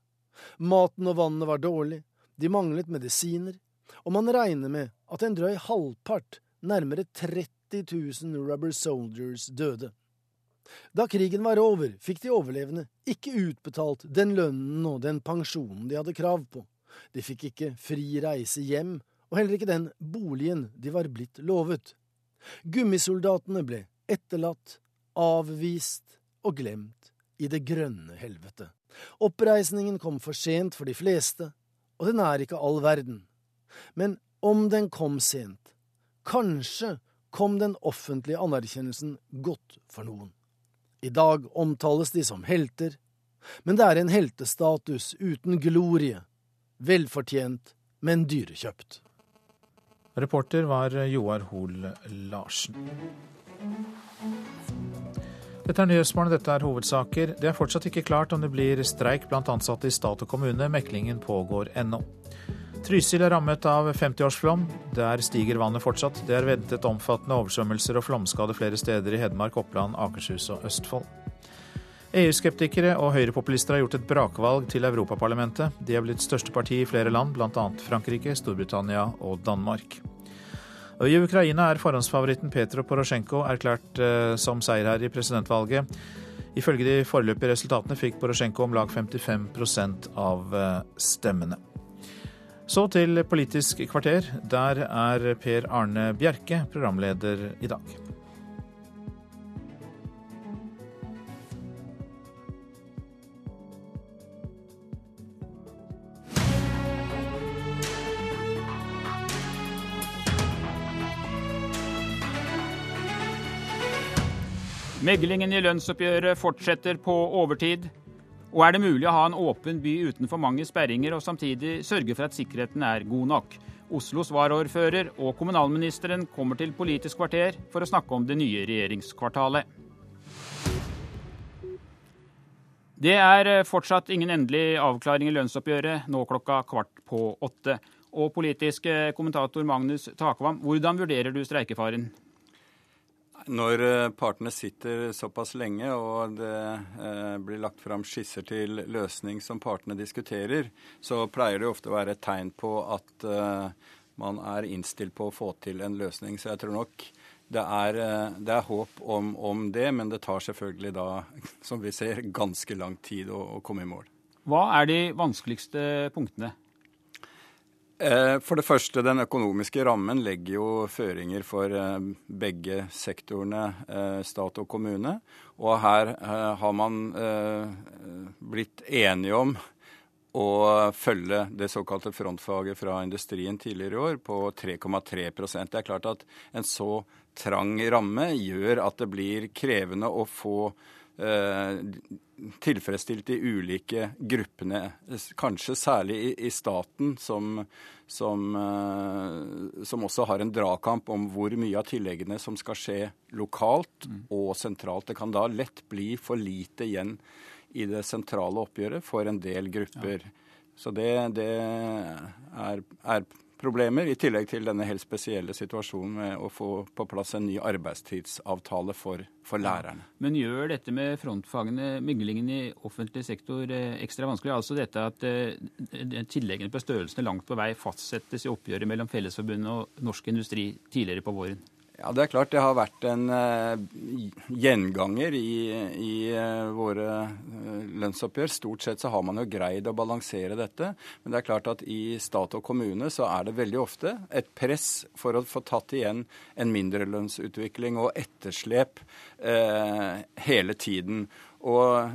Maten og vannet var dårlig, de manglet medisiner, og man regner med at en drøy halvpart, nærmere 30 000 rubber soldiers, døde. Da krigen var over, fikk de overlevende ikke utbetalt den lønnen og den pensjonen de hadde krav på. De fikk ikke fri reise hjem, og heller ikke den boligen de var blitt lovet. Gummisoldatene ble etterlatt, avvist og glemt i det grønne helvete. Oppreisningen kom for sent for de fleste, og den er ikke all verden. Men om den kom sent, kanskje kom den offentlige anerkjennelsen godt for noen. I dag omtales de som helter, men det er en heltestatus uten glorie, velfortjent, men dyrekjøpt. Reporter var Joar Hoel Larsen. Dette er Nyhetsmorgen, dette er hovedsaker. Det er fortsatt ikke klart om det blir streik blant ansatte i stat og kommune. Meklingen pågår ennå. Trysil er rammet av 50-årsflom. Der stiger vannet fortsatt. Det er ventet omfattende oversvømmelser og flomskade flere steder i Hedmark, Oppland, Akershus og Østfold. EU-skeptikere og høyrepopulister har gjort et brakvalg til Europaparlamentet. De er blitt største parti i flere land, bl.a. Frankrike, Storbritannia og Danmark. Og I Ukraina er forhåndsfavoritten Petro Porosjenko erklært eh, som seierherre i presidentvalget. Ifølge de foreløpige resultatene fikk Porosjenko om lag 55 av eh, stemmene. Så til Politisk kvarter. Der er Per Arne Bjerke programleder i dag. Meglingen i lønnsoppgjøret fortsetter på overtid. Og er det mulig å ha en åpen by uten for mange sperringer og samtidig sørge for at sikkerheten er god nok? Oslos varaordfører og kommunalministeren kommer til Politisk kvarter for å snakke om det nye regjeringskvartalet. Det er fortsatt ingen endelig avklaring i lønnsoppgjøret, nå klokka kvart på åtte. Og politisk kommentator Magnus Takvam, hvordan vurderer du streikefaren? Når eh, partene sitter såpass lenge og det eh, blir lagt fram skisser til løsning som partene diskuterer, så pleier det ofte å være et tegn på at eh, man er innstilt på å få til en løsning. Så jeg tror nok det er, det er håp om, om, det, men det tar selvfølgelig da, som vi ser, ganske lang tid å, å komme i mål. Hva er de vanskeligste punktene? Eh, for det første, den økonomiske rammen legger jo føringer for eh, begge sektorene, eh, stat og kommune. Og her har man blitt enige om å følge det såkalte frontfaget fra industrien tidligere i år på 3,3% Det er klart at en så trang ramme gjør at det blir krevende å få tilfredsstilt de ulike gruppene. Kanskje særlig i, i staten, som, som, uh, som, også har en dragkamp om hvor mye av tilleggene som skal skje lokalt mm. og sentralt. Det kan da lett bli for lite igjen i det sentrale oppgjøret for en del grupper. Ja. Så det, det er, er problemer, i tillegg til denne helt spesielle situasjonen med å få på plass en ny arbeidstidsavtale for, for lærerne. Men gjør dette med frontfagene, myglingen i offentlig sektor, eh, ekstra vanskelig? Altså dette at eh, tilleggene på størrelsene langt på vei fastsettes i oppgjøret mellom Fellesforbundet og Norsk Industri tidligere på våren? Ja, Det er klart det har vært en uh, gjenganger i, i uh, våre uh, lønnsoppgjør. Stort sett så har man jo greid å balansere dette. Men det er klart at i stat og kommune så er det veldig ofte et press for å få tatt igjen en mindrelønnsutvikling og etterslep hele tiden. Og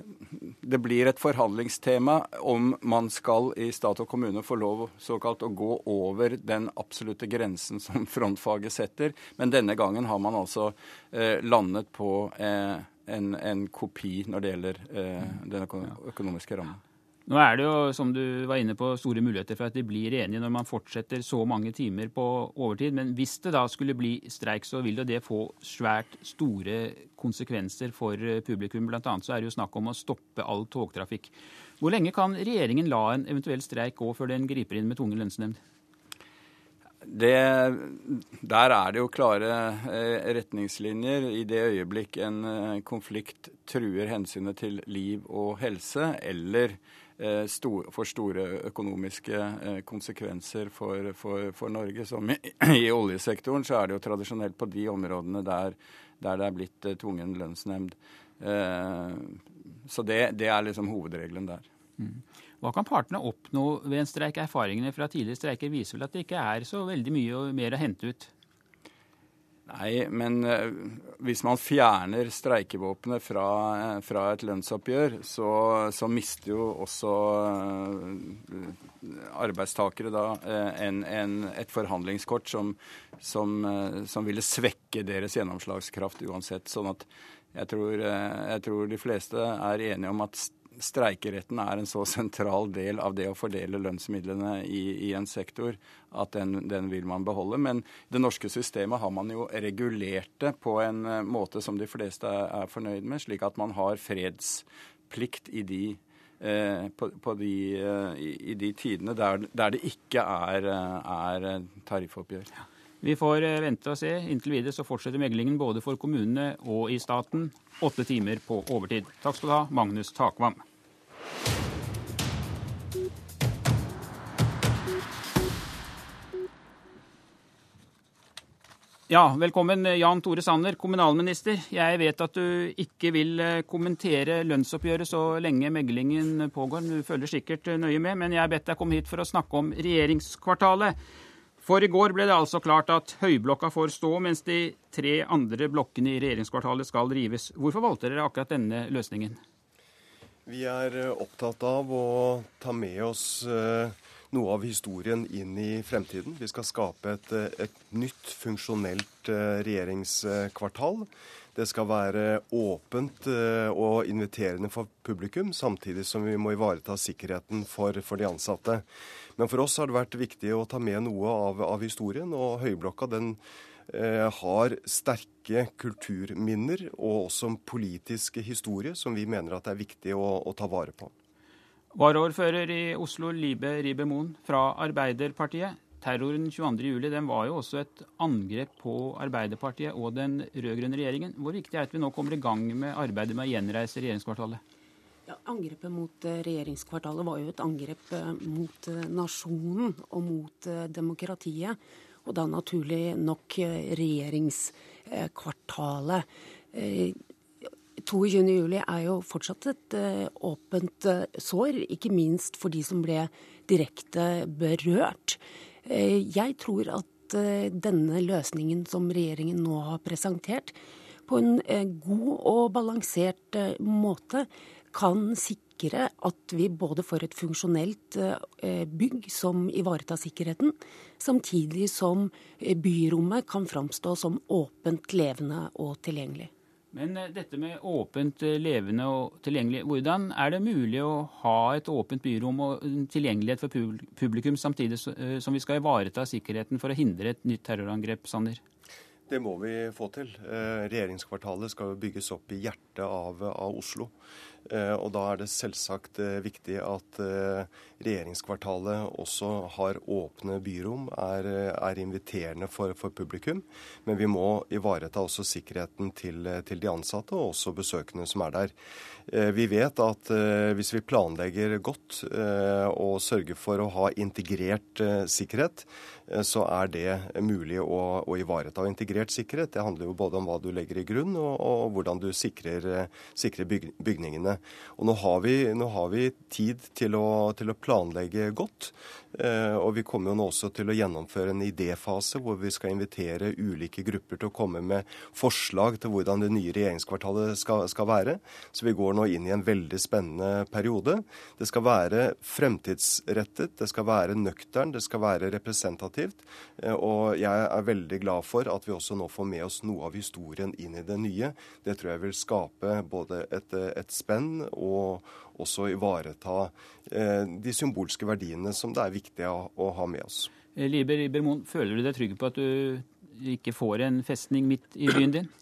det blir et forhandlingstema om man skal i stat og kommune få lov såkalt å gå over den absolutte grensen som frontfaget setter. Men denne gangen har man altså eh, landet på eh, en, en, kopi når det gjelder eh, den økonomiske rammen. Nå er det jo, som du var inne på, store muligheter for at de blir enige når man fortsetter så mange timer på overtid. Men hvis det da skulle bli streik, så vil jo det få svært store konsekvenser for publikum. Blant annet så er det jo snakk om å stoppe all togtrafikk. Hvor lenge kan regjeringen la en eventuell streik gå før den griper inn med tvungen lønnsnemnd? Det, der er det jo klare eh, retningslinjer. I det øyeblikk en eh, konflikt truer hensynet til liv og helse, eller Eh, for store økonomiske eh, konsekvenser for, for, for Norge. Som i, i, oljesektoren så er det jo tradisjonelt på de områdene der, der det er blitt eh, tvungen lønnsnemnd. Så det, det, er liksom hovedregelen der. Mm. Hva kan partene oppnå ved en streik? Erfaringene fra tidligere streiker viser vel at det ikke er så veldig mye mer å hente ut? Nei, men uh, hvis man fjerner streikevåpenet fra, uh, fra, et lønnsoppgjør, så, så mister jo også uh, arbeidstakere da en, en, et forhandlingskort som, som, som, ville svekke deres gjennomslagskraft uansett. Sånn at jeg tror, jeg tror de fleste er enige om at streikeretten er en så sentral del av det å fordele lønnsmidlene i, i en sektor at den, den, vil man beholde. Men det norske systemet har man jo regulert det på en eh, måte som de fleste er, fornøyd med, slik at man har fredsplikt i de eh, på, på de, eh, i, i, de tidene der, der det ikke er, er tariffoppgjør. Vi får vente og se. Inntil videre så fortsetter meglingen både for kommunene og i staten. Åtte timer på overtid. Takk skal du ha, Magnus Takvam. Ja, velkommen Jan Tore Sanner, kommunalminister. Jeg vet at du ikke vil eh, kommentere lønnsoppgjøret så lenge meglingen pågår. Du følger sikkert eh, nøye med, men jeg har bedt deg komme hit for å snakke om regjeringskvartalet. For i går ble det altså klart at Høyblokka får stå, mens de tre andre blokkene i regjeringskvartalet skal rives. Hvorfor valgte dere akkurat denne løsningen? Vi er eh, opptatt av å ta med oss noe av historien inn i fremtiden. Vi skal skape et, et nytt, funksjonelt eh, regjeringskvartal. Det skal være åpent eh, og inviterende for publikum, samtidig som vi må ivareta sikkerheten for, for de ansatte. Men for oss har det vært viktig å ta med noe av, av historien, og Høyblokka den eh, har sterke kulturminner og også en politisk historie som vi mener at det er viktig å, å ta vare på. Varaordfører i Oslo, Libe Ribe-Moen fra Arbeiderpartiet. Terroren 22.07 den var jo også et angrep på Arbeiderpartiet og den rød-grønne regjeringen. Hvor viktig er det at vi nå kommer i gang med arbeidet med å gjenreise regjeringskvartalet? Ja, Angrepet mot eh, regjeringskvartalet var jo et angrep eh, mot eh, nasjonen og mot demokratiet. Og da naturlig nok regjeringskvartalet. 22.07 er jo fortsatt et åpent sår, ikke minst for de som ble direkte berørt. Uh, jeg tror at denne løsningen som regjeringen nå har presentert, på en god og balansert måte kan sikre at vi både får et funksjonelt bygg som ivaretar sikkerheten, samtidig som byrommet kan framstå som åpent, levende og tilgjengelig. Men eh, dette med åpent, eh, levende og tilgjengelig, hvordan er det mulig å ha et åpent byrom og tilgjengelighet for publikum, samtidig eh, som vi skal ivareta sikkerheten for å hindre et nytt terrorangrep, Sander? Det må vi få til. Regjeringskvartalet skal bygges opp i hjertet av, av Oslo. Og da er det selvsagt viktig at regjeringskvartalet også har åpne byrom, er, er inviterende for, for, publikum. Men vi må ivareta også sikkerheten til, til, de ansatte og også besøkende som er der. Vi vet at hvis vi planlegger godt og sørger for å ha integrert sikkerhet, så er det mulig å, å ivareta. Integrert sikkerhet det handler jo både om hva du legger i grunn, og, og hvordan du sikrer, sikrer bygningene. Og nå har vi, nå har vi tid til å, til å, planlegge godt. Eh, og vi kommer jo nå også til å gjennomføre en idéfase hvor vi skal invitere ulike grupper til å komme med forslag til hvordan det nye regjeringskvartalet skal, skal være. Så vi går nå inn i en veldig spennende periode. Det skal være fremtidsrettet, det skal være nøktern, det skal være representativt. Eh, og jeg er veldig glad for at vi også nå får med oss noe av historien inn i det nye. Det tror jeg vil skape både et, et spenn og også ivareta eh, de symbolske verdiene som det er viktig å, ha med oss. Eh, Liber Ibermoen, føler du deg trygg på at du ikke får en festning midt i byen din?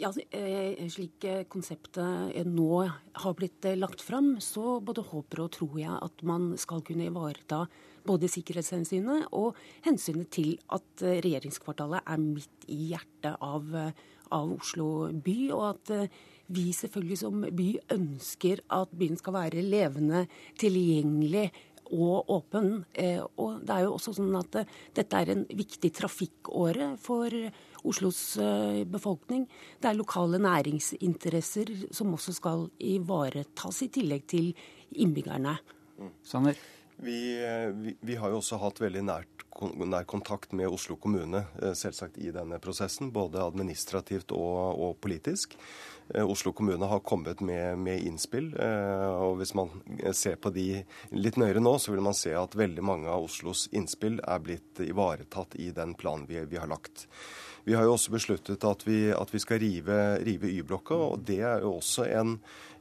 Ja, eh, Slik konseptet nå har blitt lagt fram, så både håper og tror jeg at man skal kunne ivareta både sikkerhetshensynet og hensynet til at regjeringskvartalet er midt i hjertet av, av Oslo by, og at vi selvfølgelig som by ønsker at byen skal være levende, tilgjengelig og åpen. Eh, og det er jo også sånn at eh, dette er en viktig trafikkåre for Oslos eh, befolkning. Det er lokale næringsinteresser som også skal ivaretas, i tillegg til innbyggerne. Sanner? Vi, vi, vi, har jo også hatt veldig nært nær kontakt med Oslo kommune selvsagt i denne prosessen, både administrativt og, og politisk. Oslo kommune har kommet med, med, innspill. og Hvis man ser på de litt nøyere nå, så vil man se at veldig mange av Oslos innspill er blitt ivaretatt i den planen vi, vi har lagt. Vi har jo også besluttet at vi, at vi skal rive, rive Y-blokka, og det er jo også en,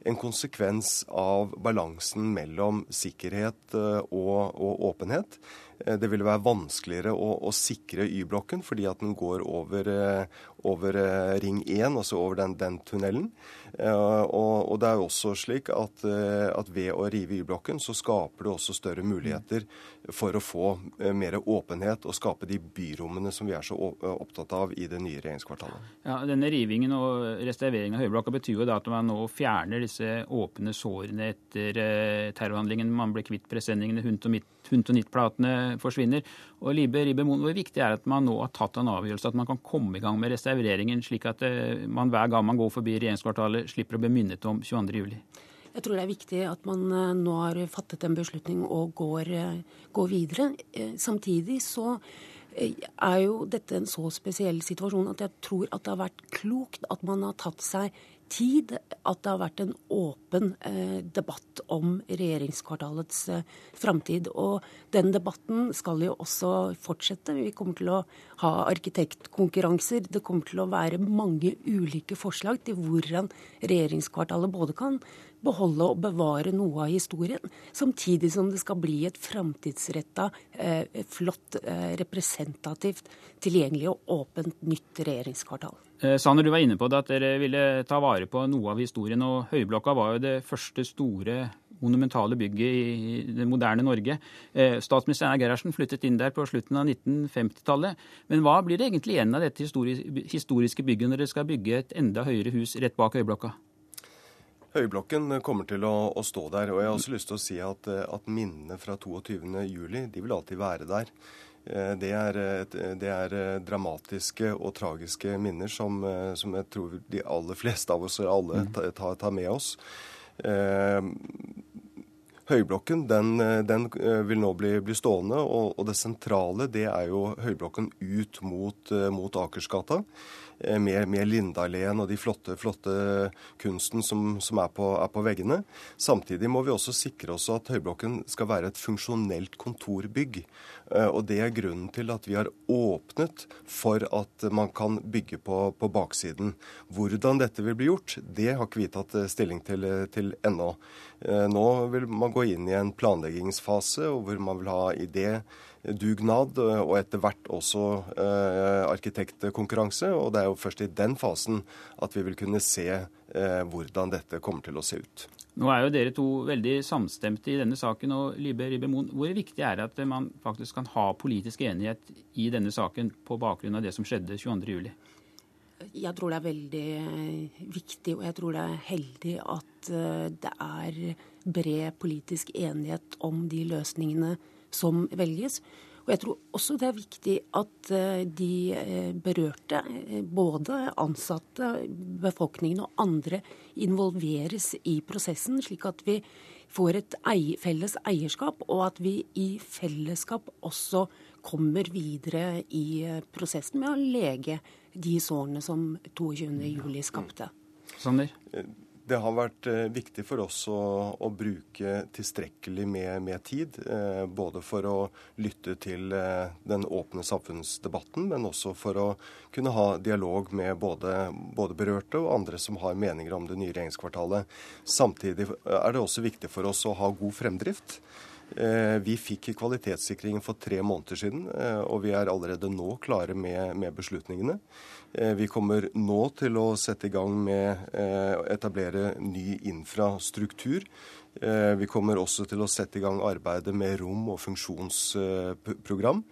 en, konsekvens av balansen mellom sikkerhet og, og åpenhet. Eh, det ville være vanskeligere å, å sikre Y-blokken fordi at den går over, eh, over eh, Ring 1, altså over den, den tunnelen. Og, og, det er jo også slik at, at ved å rive Y-blokken, så skaper det også større muligheter for å få mer åpenhet og skape de byrommene som vi er så opptatt av i det nye regjeringskvartalet. Ja, Denne rivingen og restaureringen av Høyblokka betyr jo da at man nå fjerner disse åpne sårene etter terrorhandlingen. Man ble kvitt presenningene, Hunt og Midt Huntonittplatene forsvinner. Og Libe Ribemon, Hvor viktig er det at man nå har tatt en avgjørelse, at man kan komme i gang med restaureringen, slik at eh, man hver gang man går forbi regjeringskvartalet, slipper å bli minnet om 22.07? Jeg tror det er viktig at man eh, nå har fattet en beslutning og går, eh, går videre. Samtidig så er jo dette en så spesiell situasjon at jeg tror at det har vært klokt at man har tatt seg tid at det har vært en åpen eh, debatt om regjeringskvartalets eh, framtid. Og den debatten skal jo også fortsette. Vi kommer til å ha arkitektkonkurranser. Det kommer til å være mange ulike forslag til hvordan regjeringskvartalet både kan beholde og bevare noe av historien, samtidig som det skal bli et framtidsretta, eh, flott, representativt, tilgjengelig og åpent nytt regjeringskvartal. Eh, Sanner, du var inne på det at dere ville ta vare på noe av historien. og Høyblokka var jo det første store monumentale bygget i det moderne Norge. Eh, statsminister Einar Gerhardsen flyttet inn der på slutten av 1950-tallet. Men hva blir det egentlig igjen av dette historiske bygget når dere skal bygge et enda høyere hus rett bak Høyblokka? Høyblokken kommer til å, å, stå der. og Jeg har også lyst til å si at, at minnene fra 22.07 de vil alltid være der. Eh, det er, det er, eh, dramatiske og tragiske minner som, eh, som, jeg tror de aller fleste av oss alle mm. tar, tar med oss. Høyblokken den, den, vil nå bli, bli stående, og, og, det sentrale det er jo Høyblokken ut mot, mot Akersgata. Eh, med, med Lindalen og de flotte, flotte kunsten som, som er, på, er, på, veggene. Samtidig må vi også sikre oss at Høyblokken skal være et funksjonelt kontorbygg. Eh, og Det er grunnen til at vi har åpnet for at man kan bygge på, på baksiden. Hvordan dette vil bli gjort, det har ikke vi tatt eh, stilling til, til ennå. Nå vil man gå inn i en planleggingsfase hvor man vil ha idé dugnad, og etter hvert også eh, arkitektkonkurranse. Og det er jo først i den fasen at vi vil kunne se eh, hvordan dette kommer til å se ut. Nå er jo dere to veldig samstemte i denne saken. og Libe Ribemon, Hvor viktig er det at man faktisk kan ha politisk enighet i denne saken på bakgrunn av det som skjedde 22.07? Jeg tror det er veldig viktig, og jeg tror det er heldig at eh, det er bred politisk enighet om de løsningene som velges. Og jeg tror også det er viktig at eh, de eh, berørte, eh, både ansatte, befolkningen og andre, involveres i prosessen, slik at vi får et felles eierskap, og at vi i fellesskap også kommer videre i prosessen med å lege de sårene som 22.07 skapte. Sander? Det har vært eh, viktig for oss å, å bruke tilstrekkelig med, med tid. Eh, både for å lytte til eh, den åpne samfunnsdebatten, men også for å kunne ha dialog med både, både, berørte og andre som har meninger om det nye regjeringskvartalet. Samtidig er det også viktig for oss å ha god fremdrift. Eh, vi fikk kvalitetssikringen for tre måneder siden, eh, og vi er allerede nå klare med, beslutningene. Eh, vi kommer nå til å sette i gang med å etablere ny infrastruktur. Vi kommer også til å sette i gang arbeidet med rom- og funksjonsprogram.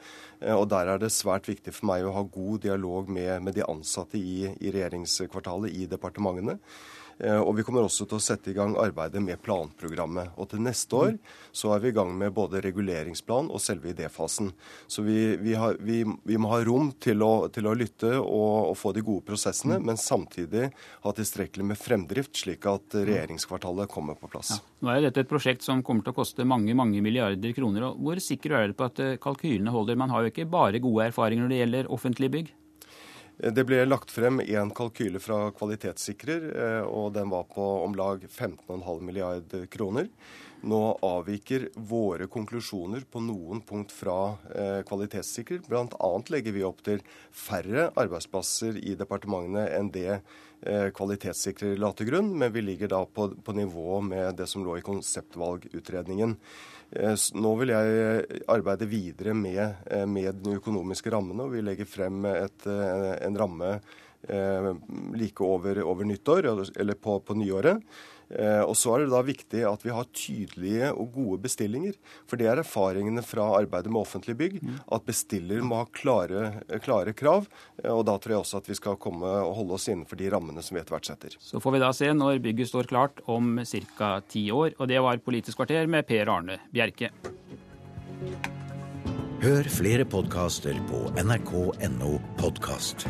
Og Der er det svært viktig for meg å ha god dialog med, de ansatte i regjeringskvartalet, i departementene. Og vi kommer også til å sette i gang arbeidet med planprogrammet. Og til neste år så er vi i gang med både reguleringsplan og selve idéfasen. Så vi, vi, har, vi, vi må ha rom til å, til å lytte og, og, få de gode prosessene, men samtidig ha tilstrekkelig med fremdrift, slik at regjeringskvartalet kommer på plass. Ja. Nå er dette et prosjekt som kommer til å koste mange mange milliarder kroner. og Hvor sikker er dere på at kalkylene holder? Man har jo ikke bare gode erfaringer når det gjelder offentlige bygg? Det ble lagt frem en kalkyle fra kvalitetssikrer, eh, og den var på om lag 15,5 milliard kroner. Nå avviker våre konklusjoner på noen punkt fra eh, kvalitetssikrer. Bl.a. legger vi opp til færre arbeidsplasser i departementene enn det eh, kvalitetssikrer la til grunn, men vi ligger da på, på nivå med det som lå i konseptvalgutredningen. Eh, nå vil jeg arbeide videre med, eh, med de økonomiske rammene, og vi legger frem et, eh, en ramme like over, over nyttår, eller på, på nyåret. Og Så er det da viktig at vi har tydelige og gode bestillinger. For det er erfaringene fra arbeidet med offentlige bygg. At bestiller må ha klare, klare, krav. Og da tror jeg også at vi skal komme og holde oss innenfor de rammene som vi etter hvert setter. Så får vi da se når bygget står klart om ca. ti år. Og det var Politisk kvarter med Per Arne Bjerke. Hør flere podkaster på nrk.no podkast.